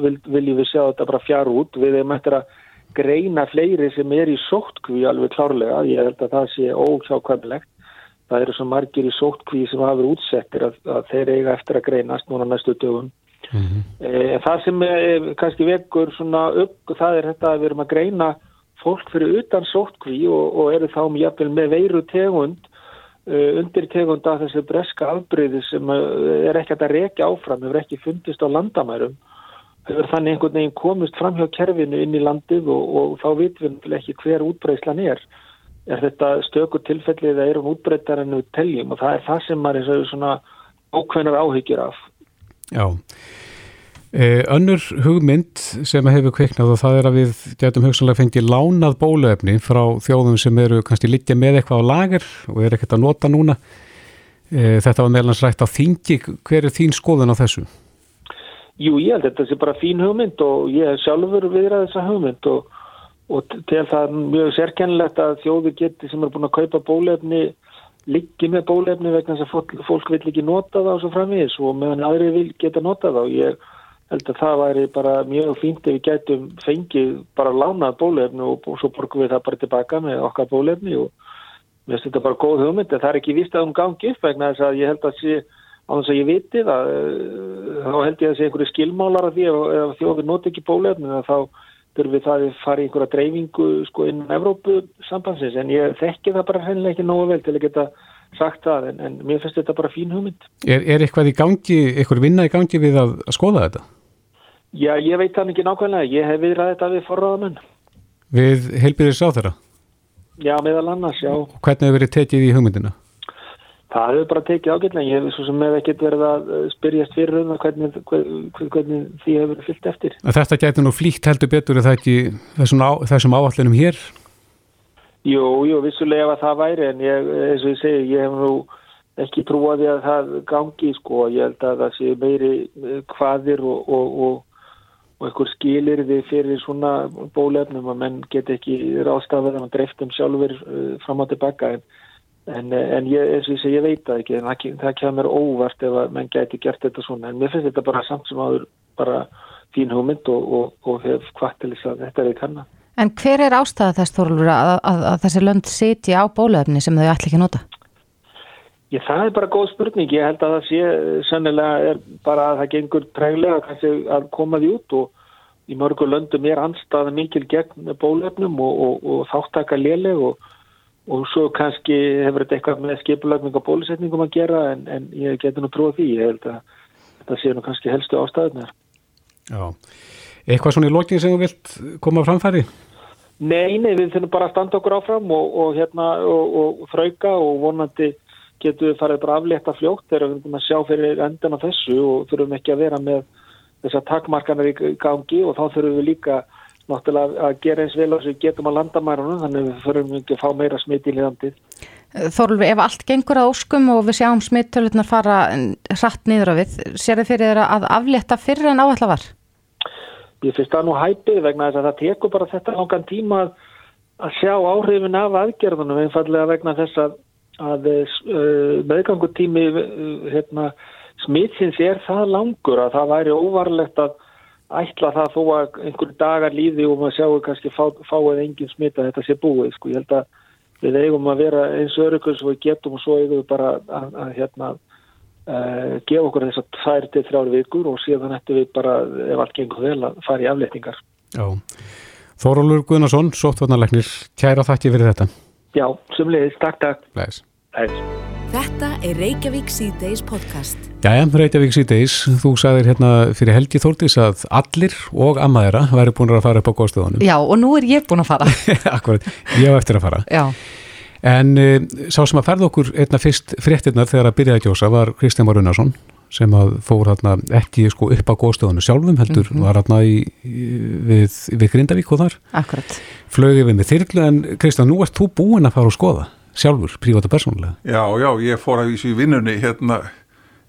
vil, viljum við sjá þetta bara fjár út. Við erum eftir að greina fleiri sem er í sóttkví alveg klárlega, ég held að það sé óhjákvæmlegt það eru svo margir í sóttkví sem hafur útsettir að, að þeir eiga eftir að greinast núna næstu dögum. Mm -hmm. e, það sem er, kannski vekur svona upp, það er þetta að við erum að greina fólk fyrir utan sóttkví og, og eru þá með veiru tegund Uh, undirtegunda þessi breska afbreyði sem uh, er ekkert að rekja áfram, hefur ekki fundist á landamærum, hefur þannig einhvern veginn komist fram hjá kerfinu inn í landið og, og þá vitum við ekki hver útbreyslan er. Er þetta stökur tilfellið eða er hún útbreytar en við teljum og það er það sem maður er svona ákveðnar áhyggjur af. Já. Eh, önnur hugmynd sem hefur kveiknað og það er að við getum hugsanlega fengið lánað bóluefni frá þjóðum sem eru kannski liggja með eitthvað á lager og er ekkert að nota núna. Eh, þetta var meðlans rætt á þingi. Hver er þín skoðun á þessu? Jú, ég held þetta sé bara fín hugmynd og ég hef sjálfur viðrað þessa hugmynd og, og til það mjög sérkennilegt að þjóðu geti sem er búin að kaupa bóluefni liggi með bóluefni vegna þess að fólk, fólk vil ekki nota það á svo framvís og meðan aðri vil geta nota það og ég held að það væri bara mjög fínt ef við gætum fengið bara lánað bólefni og, svo borgum við það bara tilbaka með okkar bólefni og mér finnst þetta bara góð hugmynd en það er ekki vist að um gangi upp vegna þess að ég held að sé á þess að ég viti það eh, þá held ég að sé einhverju skilmálar af því ef þjófið noti ekki bólefni þá þurfum við það að fara í einhverja dreifingu sko inn á Evrópu sambansins en ég þekki það bara hennilega ekki nógu vel til að geta sagt það en, en mér finnst þetta bara fín hugmynd. Er, er eitthvað í gangi, Já, ég veit það ekki nákvæmlega. Ég hef viðræðið þetta við forraðamenn. Við heilbyrðis á þeirra? Já, meðal annars, já. Og hvernig hefur verið tekið í hugmyndina? Það hefur bara tekið ágætlega. Ég hef svo sem hef ekkert verið að eh, spyrjast fyrir um hvernig, hvernig, hvernig því hefur fyllt eftir. Að þetta getur nú flíkt heldur betur eða ekki þessum, á, þessum áallinum hér? Jú, jú, vissulega að það væri en ég, eins og ég segi, ég hef nú ekki trúaði að það gangi sko. Ég held að það sé meiri hvaðir eh, og, og, og einhver skilir við fyrir svona bólefnum að menn get ekki ráðstafað að mann dreiftum sjálfur uh, fram og tilbaka en, en, en ég, eins og ég segi, ég veit það ekki en það, það kemur óvart ef að menn geti gert þetta svona en mér finnst þetta bara samt sem áður bara fín hugmynd og, og, og hef kvartilis að þetta er ekki hana. En hver er ástæða þess Þorlur að, að, að þessi lönd siti á bólefni sem þau ætla ekki að nota? Ég, það er bara góð spurning. Ég held að það sé sennilega er bara að það gengur træglega kannski að koma því út og í mörgu löndum er anstaða mikil gegn bólefnum og, og, og þáttaka léleg og, og svo kannski hefur þetta eitthvað með skipulagning og bólusetningum að gera en, en ég getur nú trúið því. Ég held að þetta sé nú kannski helstu ástæðunar. Já. Eitthvað svona í lókin sem þú vilt koma framfæri? Nei, nei, við þurfum bara að standa okkur áfram og hérna og frauka og vonandi getum við farið bara aflétta fljótt þegar við erum að sjá fyrir endan á þessu og þurfum ekki að vera með þessar takmarkanar í gangi og þá þurfum við líka náttúrulega að gera eins vel og þess að við getum að landa mærunum þannig við þurfum ekki að fá meira smitt í liðandið. Þorlfi, ef allt gengur að óskum og við sjáum smittöluðnar fara hratt niður á við, sér þið fyrir þeirra að aflétta fyrir en áallar var? Ég finnst það nú hæpið vegna þess að það tekur bara þetta langan tíma að sjá áhrifin af aðgerðunum einfallega vegna þess að, að uh, meðgangutími uh, hérna, smitsins er það langur að það væri óvarlegt að ætla það þó að einhverju dagar líði og maður sjáu kannski fá, fáið engin smita þetta sé búið sko. Ég held að við eigum að vera eins öryggur svo við getum og svo eigum við bara að, að, að hérna uh, gefa okkur þess að þær til þrjári vikur og síðan ættum við bara ef allt gengur vel að fara í aflettingar. Já. Þórólur Guðnarsson, sóttvarnarleiknir, kæra þakki fyrir þetta. Já, sumliðis, takk, takk. Læs. Læs. Þetta er Reykjavík C-Days podcast. Jæja, Reykjavík C-Days, þú sagðir hérna fyrir Helgi Þórtís að allir og ammaðira væri búin að fara upp á góðstöðunum. Já, og nú er ég búin að fara. Akkurat, ég hef eftir að fara. Já. En uh, sá sem að ferða okkur einna fyrst fréttinnar þegar að byrjaði að kjósa var Kristján Már Unnarsson sem að fór hérna ekki sko upp á góðstöðunum sjálfum heldur, mm -hmm. var hérna í, í, við, við Grindavík og þar. Akkurat. Flögið við með þyrlu en Kristján, nú ert þú búin að fara og skoða sjálfur, príváta persónulega. Já, já, ég fór að vísu í vinnunni hérna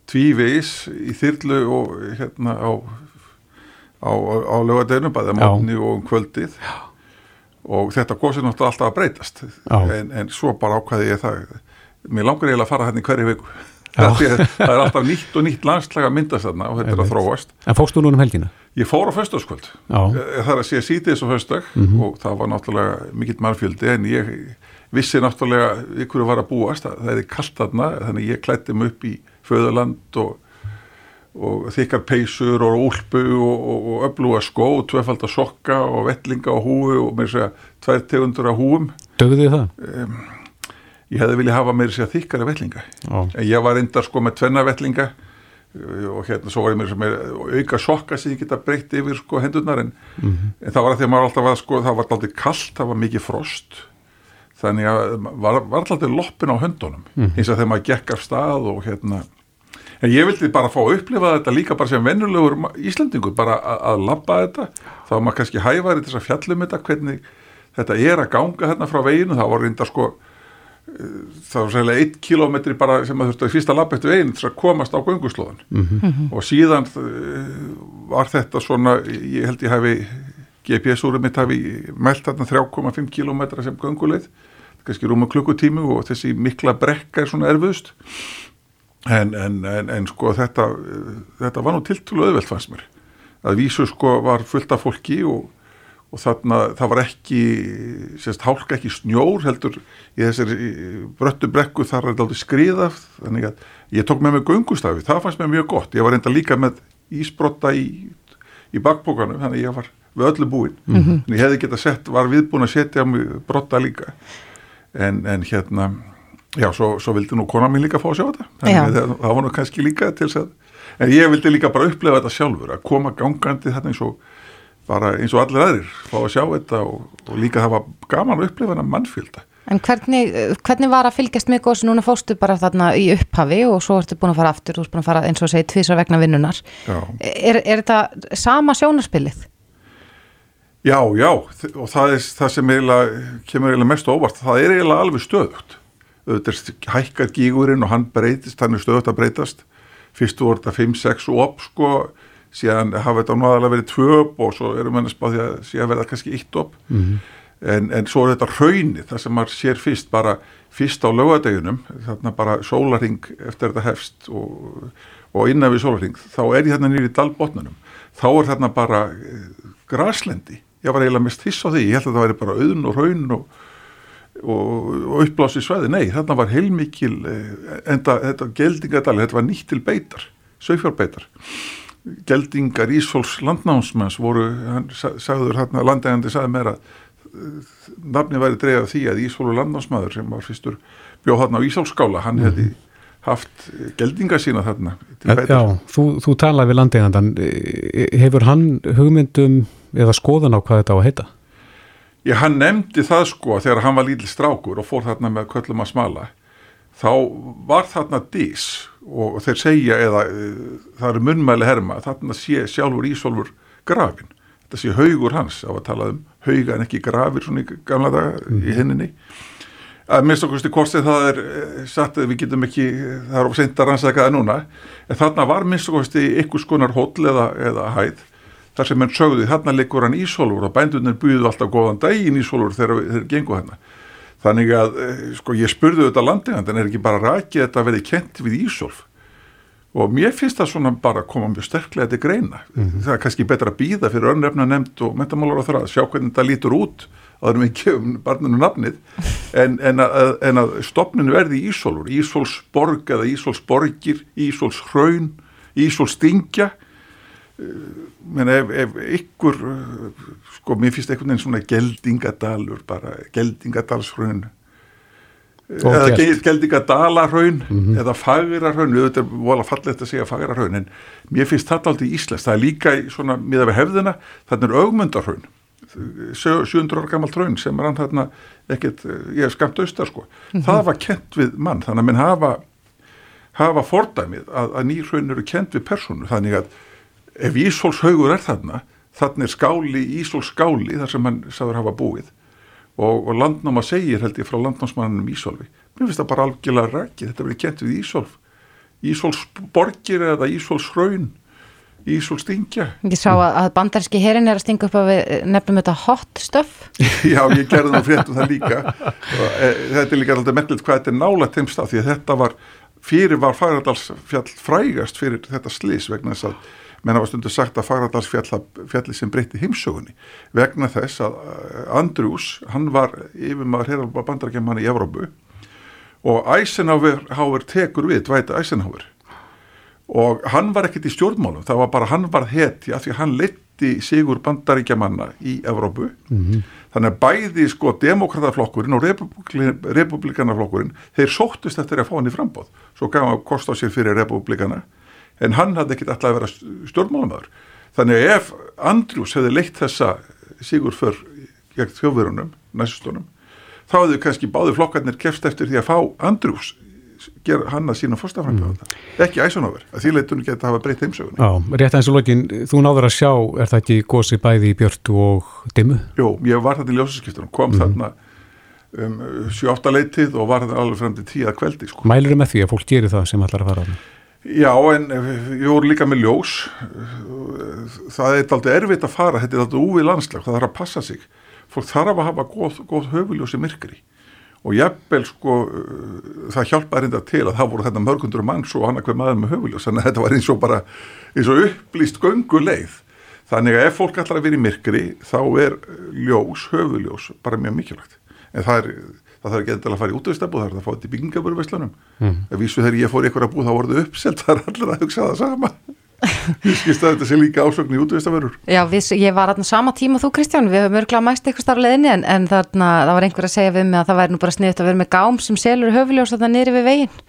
tvívegis í þyrlu og hérna á, á, á lögadeinum, bæða mótni og um kvöldið já. og þetta góðsir náttúrulega alltaf að breytast en, en svo bara ákvæði ég það mér langar eiginlega að fara hérna í hverju viku það er, alltaf nýtt og nýtt landslag að myndast þarna og þetta er að þróast. En fókstu núna um helgina? Ég fór á föstaskvöld það er að sé sítið þessu föstag mm -hmm. og það var náttúrulega mikill mannfjöldi en ég vissi náttúrulega ykkur að vara að búast. Það er kallt þarna þannig ég klætti mig upp í föðurland og, og þykkar peysur og úlpu og, og, og öfluga skó og tvefald að sokka og vellinga og húu og mér segja tvær tegundur af húum Dögðu þið það? Um, ég hefði viljað hafa mér segja þykkara vellinga en ég var reyndar sko með tvenna vellinga og hérna svo var ég með auka sokka sem ég geta breytt yfir sko hendurnar en, mm -hmm. en það var að því að maður alltaf var sko það var alltaf kallt, það var mikið frost. Þannig að var, var alltaf loppin á höndunum mm -hmm. eins og þegar maður gekk af stað og hérna. En ég vildi bara fá að upplifa þetta líka bara sem vennulegur Íslandingur bara að, að labba þetta. Þá var maður kannski hæfari til þess að fjallum þetta hvernig þetta er að ganga hérna frá veginu það var reynda sko það var sérlega eitt kilómetri bara sem að þurftu að fyrsta lapp eftir veginn til að komast á gönguslóðan mm -hmm. og síðan var þetta svona ég held ég hefi GPS-úrum mitt hafi mælt þarna 3,5 kilómetra sem gönguleið. Kannski rúma klukkutímu og þessi mikla brekka er svona erfiðust. En, en, en, en sko þetta þetta var nú tiltúlu öðveld fannst mér. Að vísu sko var fullt af fólki og og þarna það var ekki sérst hálka ekki snjór heldur í þessari bröttu brekku þar er þetta aldrei skriðað þannig að ég tók með mig gungustafi það fannst mér mjög gott, ég var reynda líka með ísbrotta í, í bakbókanum þannig að ég var við öllu búin mm -hmm. en ég hefði geta sett, var viðbúin að setja mig brotta líka. En, en hérna, já, svo, svo vildi nú konar mín líka fá að sjá þetta. Þannig að það, það var nú kannski líka til þess að en ég vildi líka bara upplefa þetta sjálfur að koma gangandi þarna eins og bara eins og allir aðrir fá að sjá þetta og, og líka það var gaman að upplifa hennar mannfjölda. En hvernig, hvernig var að fylgjast með góðs núna fóstu bara þarna í upphafi og svo ertu búin að fara aftur, þú ertu búin að fara eins og segi tvísar vegna vinnunar. Er, er þetta sama sjónarspilið? Já, já og það er það sem eiginlega, kemur eiginlega mest óvart, það er eiginlega alveg stöðugt. Þetta hækkar gígurinn og hann breytist, hann er stöðugt að breytast. Fyrstu voru þetta 5-6 op sko síðan hafa þetta náðalega verið tvö upp og svo erum við að spá því að síðan verða kannski eitt upp. Mm -hmm. en, en svo er þetta raunni það sem maður sér fyrst bara fyrst á lögadeginum þarna bara sólaring eftir þetta hefst og, og innan við sólaring þá er ég þarna nýri í dalbotnunum þá er þarna bara eh, graslendi. Ég var eiginlega mest hiss á því ég held að það væri bara auðn og raun og og, og uppblási sveði, nei þarna var heilmikil eh, enda þetta geldingadali, þetta var nýtt til beitar sögfjárbeitar geldingar Ísfólks landnámsmanns voru, hann sagður hérna, landegandi sagði mér að uh, nafni væri dreigað því að Ísfólku landnámsmaður sem var fyrstur bjóð hérna á Ísfólkskála, hann mm. hefði haft geldinga sína þarna Já, þú, þú talaði við landegandan hefur hann hugmyndum eða skoðan á hvað þetta á að heita? Já, hann nefndi það sko þegar hann var lítil strákur og fór þarna með köllum að smala þá var þarna dís og þeir segja eða það eru munmæli herma þarna sé sjálfur Ísólfur grafin þetta sé haugur hans á að tala um hauga en ekki grafir svona í gamla daga mm. í hinninni. Að minnst okkur stu kortið það er satt að við getum ekki, það er ofsend að rannsaka það núna en þarna var minnst okkur stu ykkur skonar hóll eða, eða hæð þar sem henn sögði þarna leikur hann Ísólfur og bændunir buðu alltaf góðan daginn Ísólfur þegar þeir gengu hann þannig að eh, sko ég spurði þetta landingand en er ekki bara rækið þetta að verði kent við Ísólf og mér finnst það svona bara að koma mjög sterklega til greina mm -hmm. það er kannski betra að býða fyrir önnrefna nefnd og metamálar á það að sjá hvernig þetta lítur út að það er mikið um barninu nafnið en, en, að, en að stopninu verði Ísólfur, Ísólsborg eða Ísólsborgir, Ísólshraun Ísólstingja menn ef, ef ykkur sko mér finnst einhvern veginn svona geldingadalur bara geldingadalshrun eða geldingadalarhraun mm -hmm. eða fagirarhraun þetta er falla þetta að segja fagirarhraun en mér finnst þetta aldrei íslensk það er líka svona miða við hefðina þannig er augmundarhraun 700 ára gammalt hraun sem er hann þarna ekkert, ég er skamt austar sko mm -hmm. það var kent við mann þannig að minn hafa hafa fordæmið að, að nýrhraun eru kent við personu þannig að ef Ísólshaugur er þarna þannig er skáli Ísólskáli þar sem hann sáður hafa búið. Og, og landnáma segir held ég frá landnámsmannum Ísólfi. Mér finnst það bara algjörlega rækið þetta verið kent við Ísólf. Ísólsborgir eða Ísólshraun Ísólstingja Ég sá að bandarski herin er að stinga upp að við nefnum þetta hot stuff. Já, ég gerði það fréttum það líka. Og, e, þetta er líka alltaf merkilegt hvað þetta er nála teimstað því að þetta var fyrir var Fagradalsfjall frægast fyrir þetta slis vegna þess að menn hafa stundu sagt að Fagradalsfjalli sem breytti heimsögunni vegna þess að eh, Andrús, hann var yfirmaður herra bandarækjaman í Evrópu og Eisenhower tekur við, Dwight Eisenhower. Og hann var ekkert í stjórnmálum, það var bara hann var heti að því hann leti sigur bandaríkjamanna í Evrópu. Mm -hmm. þannig að bæði sko demokrataflokkurinn og republikanaflokkurinn þeir sóttist eftir að fá hann í frambóð svo gaf hann kost á sér fyrir republikana en hann hafði ekkit alltaf að vera stjórnmálamöður þannig að ef Andrjús hefði leitt þessa sigur fyrr gegn þjóðverunum, næstustónum þá hefðu kannski báði flokkarnir kefst eftir því að fá Andrjús gera hann að sína fórstafræðan mm. ekki æsunáver, að því leitunum geta að hafa breytt heimsögun Já, rétt eins og lokin, þú náður að sjá er það ekki gósi bæði í björtu og dimmu? Jú, ég var þetta í ljósaskiptunum kom mm. þarna um 7-8 leitið og var þetta alveg frem til 10 kveldi sko. Mælur þau með því að fólk gerir það sem allar að fara á það? Já, en ég voru líka með ljós. Það er alltaf erfitt að fara þetta er alltaf úvið landslag, það þarf að passa sig. Fólk þarf að hafa góð, góð höfuljós í myrkri. Og jafnvel sko það hjálpaði reynda til að það voru þetta mörgundur manns og hann að hver maður með höfuljós þannig að þetta var eins og bara eins og upplýst gönguleið. Þannig að ef fólk allar að vera í myrkri þá er ljós, höfuljós bara mjög mikilvægt en það er það þarf ekki endilega að fara í útveistabúð, það er að fá þetta í byggingaböruvesslunum mm. ef vísu þegar ég fór í eitthvað búð þá voruð uppselt, það er allir að hugsa það sama. Ég skist að þetta sé líka ásögn í útveistabörur Já, við, ég var aðna sama tíma þú Kristján, við höfum örgulega mæst eitthvað starf leðinni en, en þarna, það var einhver að segja við mig að það væri nú bara sniðt að vera með gám sem selur höfuljós þarna nýri við veginn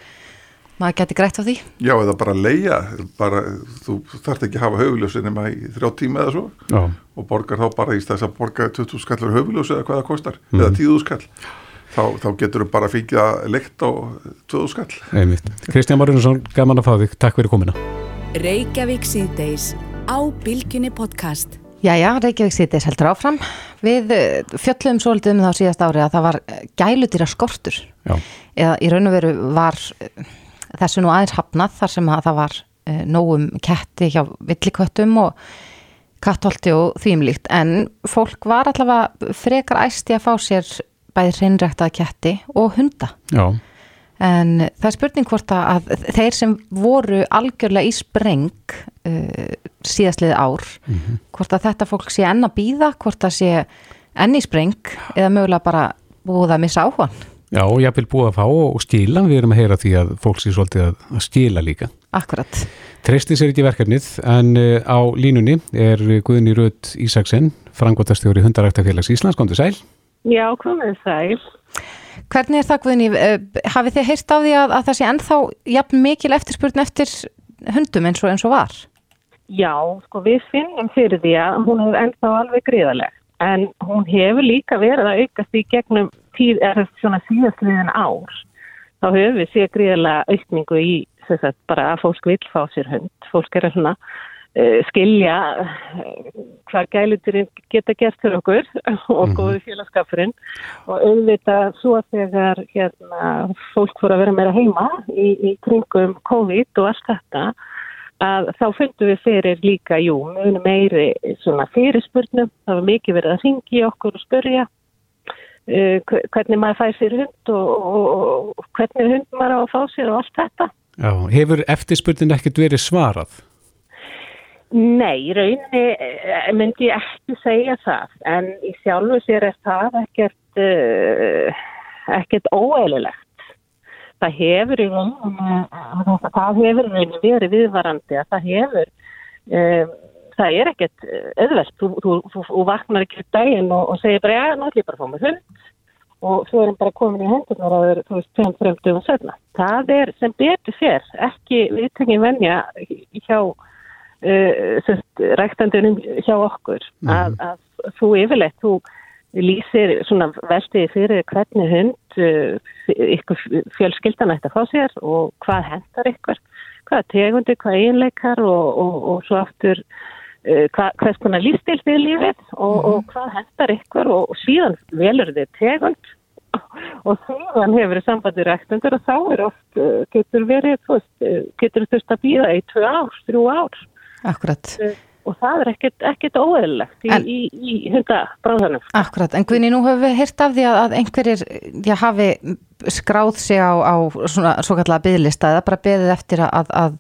maður geti greitt á því Já, eða bara leia, bara, þú þarf ekki að hafa höfuljósi nema í þrjá tíma eða svo Já. og borgar þá bara í stæðis að borga 20 skallur höfuljósi eða hvað það kostar, mm. eða 10 skall þá, þá getur við bara fengið að leikt á tvöðu skall. Kristján Marjonsson, gaman að fá þig. Takk fyrir komina. Reykjavík síðdeis á Bilginni podcast. Jæja, Reykjavík síðdeis heldur áfram. Við eh, fjöllum svolítið um þá síðast ári að það var gælutýra skortur. Já. Eða í raun og veru var eh, þessu nú aðeins hafnað þar sem að það var eh, nógum ketti hjá villikvöttum og kattholti og þýmlíkt en fólk var allavega frekar æsti að fá sér bæði hreinræktað ketti og hunda Já. en það er spurning hvort að þeir sem voru algjörlega í spreng uh, síðastlið ár mm -hmm. hvort að þetta fólk sé enn að býða hvort að sé enn í spreng eða mögulega bara búið að missa áhugan Já, ég vil búið að fá og stíla við erum að heyra því að fólk sé svolítið að, að stíla líka Akkurat Treysti sér ekki verkefnið en uh, á línunni er Guðni Rödd Ísaksen frangotastjóri Hundaræktafélags Íslands, kom til sæl Já, komið sæl. Hvernig er það, Guðni? Eh, hafið þið heyrt á því að, að það sé ennþá jafn mikil eftirspurn eftir hundum eins og eins og var? Já, sko við finnum fyrir því að hún hefur ennþá alveg gríðaleg en hún hefur líka verið að aukast í gegnum tíð, er svona síðastliðin ár. Þá hefur við séð gríðalega aukningu í þess að bara að fólk vil fá sér hund. Fólk er svona Eh, skilja eh, hvað gæluturinn geta gert fyrir okkur og mhm. góði félagskapurinn og auðvitað svo þegar hérna, fólk voru að vera meira heima í, í kringum COVID og allt þetta að þá fundum við fyrir líka, jú, mjög meiri svona fyrirspurnum, það var mikið verið að ringi okkur og spörja uh, hvernig maður fær sér hund og, og, og hvernig hund maður á að fá sér og allt þetta. Já, hefur eftirspurnin ekkert verið svarað? Nei, rauninni eh, myndi ég ekki segja það, en í sjálfu sér er það ekkert, uh, ekkert óeililegt. Það hefur í rauninni, það hefur rauninni verið viðvarandi að það hefur, um, það er ekkert öðvelt, þú, þú, þú, þú vaknar ekki upp daginn og, og segir bara, já, náttúrulega bara fóð með hund og svo erum bara komin í hendunar að það er, þú veist, 5-5 setna. Það er sem betur sér, ekki viðtengin venja hjá uh, ræktandunum hjá okkur mm -hmm. að, að þú yfirleitt, þú lýsir svona veltiði fyrir hvernig hund ykkur fjölskyldan ætti að fá sér og hvað hendar ykkur, hvað tegundi, hvað einleikar og, og, og svo aftur uh, hvað, hvers konar lífstil þið lífið og, mm og hvað hendar ykkur og síðan velur þið tegund og síðan hefur sambandi ræktundur og þá er oft getur verið, getur þurft að býða í tvö ár, þrjú ár Akkurat. Og það er ekkert, ekkert óeðlilegt í, í, í hundabráðanum. Akkurat, en Guðni, nú höfum við hirt af því að, að einhverjir já, hafi skráð sig á, á svona svo kallega byggðlista eða bara beðið eftir að, að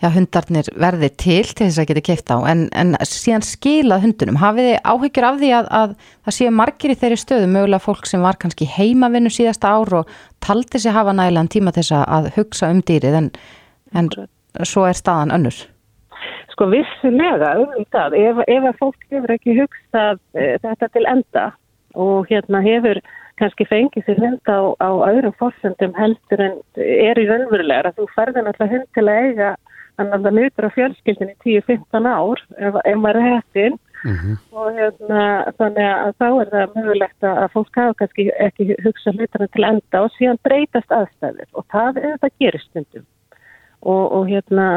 já, hundarnir verði til til þess að geta keift á, en, en síðan skilað hundunum. Hafið þið áhyggjur af því að, að það séu margir í þeirri stöðu, mögulega fólk sem var kannski heimavinnu síðasta ár og taldi sig hafa nægilegan tíma þess að hugsa um dýrið, en, en svo er staðan önnur. Sko vissulega auðvitað, ef, ef að fólk hefur ekki hugsað e, þetta til enda og hérna hefur kannski fengið sér hund á, á öðrum fórsendum heldur en er í raunverulegar að þú ferði náttúrulega hund til að eiga þannig að það nýtur á fjölskyldinni 10-15 ár ef, ef maður er hættinn mm -hmm. og hérna þannig að þá er það mögulegt að fólk hafa kannski ekki hugsað hlutarna til enda og síðan breytast aðstæðir og það er þetta gerist stundum og, og hérna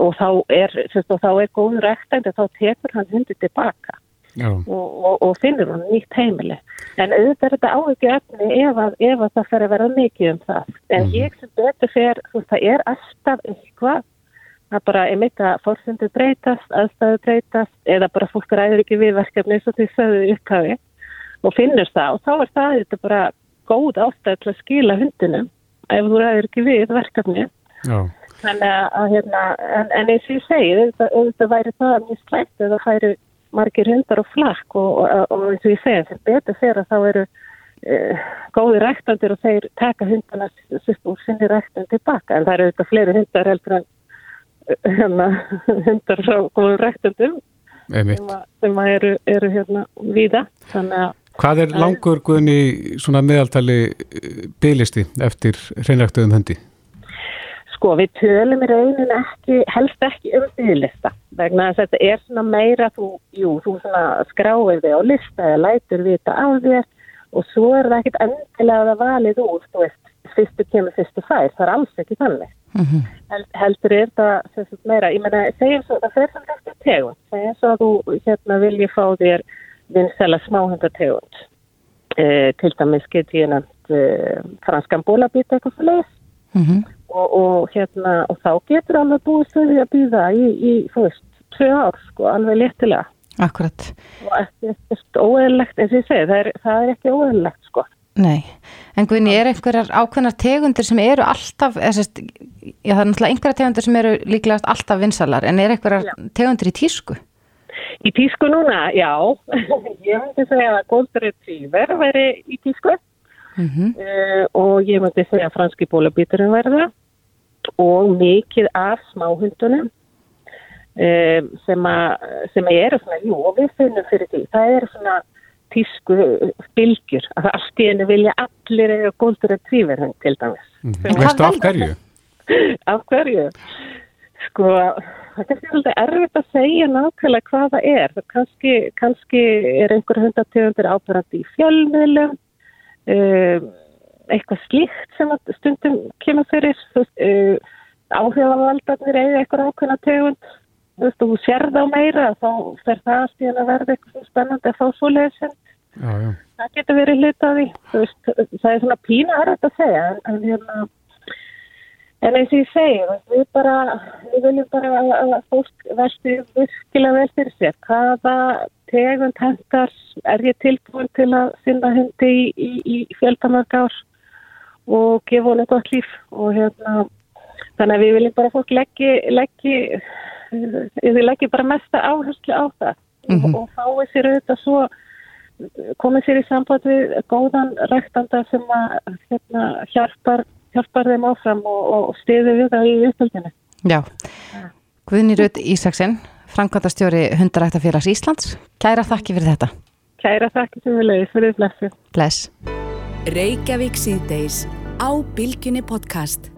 og þá er, sérst, og þá er góður rektandi þá tekur hann hundi tilbaka og, og, og finnur hann nýtt heimili en auðvitað er þetta áhugju efni ef að, ef að það fer að vera mikið um það en mm. ég sem betur fer það er alltaf eitthvað það bara er mikilvægt að fórsendu breytast aðstæðu breytast eða bara fólk ræður ekki við verkefni eins og því þau upphafi og finnur það og þá er það þetta bara góð ástæð til að skila hundinum ef þú ræður ekki við verkefni. Þannig að hérna, en, en eins og ég segi, auðvitað væri það mjög slæmt eða færi margir hundar og flakk og, og, og eins og ég segi, sem betur fyrir að þá eru uh, góði ræktandir og þeir taka hundana úr sinni ræktan tilbaka, en það eru auðvitað fleiri hundar heldur en hérna, hundar frá góðum ræktandum sem, sem eru, eru hérna víða, þannig að Hvað er langur guðni svona meðaltali eh, bygglisti eftir hreinræktuðum hundi? Sko við tölum í raunin ekki, helst ekki um bygglista vegna þess að þetta er svona meira þú, jú, þú svona skráir þig á lista eða lætur vita á þér og svo er það ekkit endilega að valið út, þú veist, fyrstu kemur fyrstu fær, það er alls ekki þannig. Mm -hmm. Held, heldur er það sem meira, ég menna, segjum svo, það fer samt eftir tegund, segjum svo að þú hérna vilji fá þér vinsela smáhundategund, eh, til dæmis get ég nefnt eh, franskan bólabít eitthvað fyrir leys. Mm -hmm og, og, hérna, og þá getur alveg búið stöði að býða í, í fyrst, tvö ár sko, alveg léttilega. Akkurat. Og ekkert óeðlegt, eins og ég segi, það er, það er ekki óeðlegt sko. Nei, en Guðni, er einhverjar ákveðnar tegundir sem eru alltaf, sest, já það er náttúrulega einhverjar tegundir sem eru líklegast alltaf vinsalar, en er einhverjar já. tegundir í tísku? Í tísku núna, já, ég myndi segja að Goldur Retriever veri í tísku mm -hmm. uh, og ég myndi segja að franski bólabíturinn verða og mikið af smáhundunum uh, sem, a, sem eru svona, jú, við finnum fyrir því, það eru svona tísku bylgjur, að það allt í enu vilja allir eða góðdur að trífur hann til dæmis. Mm -hmm. Veistu af hverju? af hverju? Sko, það er svolítið erfitt að segja nákvæmlega hvað það er. Kanski, kannski er einhver hundategundir ábyrgandi í fjölmiðlum um, eitthvað slíkt sem stundum kemur fyrir uh, áhrifavaldarnir eða eitthvað ákveðna tegund. Þú veist, þú sér þá meira þá fer það allt í að verða eitthvað spennandi að fá svo lesend það getur verið hlutaði það er svona pína að þetta segja en hérna En eins og ég segi, við, bara, við viljum bara að fólk veldi virkilega vel fyrir sér. Hvaða tegund hendar er ég tilbúin til að finna hundi í, í, í fjöldamörg ár og gefa hún eitthvað líf og hérna þannig að við viljum bara fólk leggja leggja, við leggjum bara mesta áherslu á það mm -hmm. og fáið sér auðvitað svo komið sér í samband við góðan ræktanda sem að hérna, hjálpar, hjálpar þeim áfram og, og stiði við það í uppöldinu. Já, Guðni Rödd Ísaksen Frankvandastjóri Hundaræktafélags Íslands. Kæra þakki fyrir þetta. Kæra þakki sem við leiðis fyrir blessu Bless. Reykjavík síðdeis á Bilginni podcast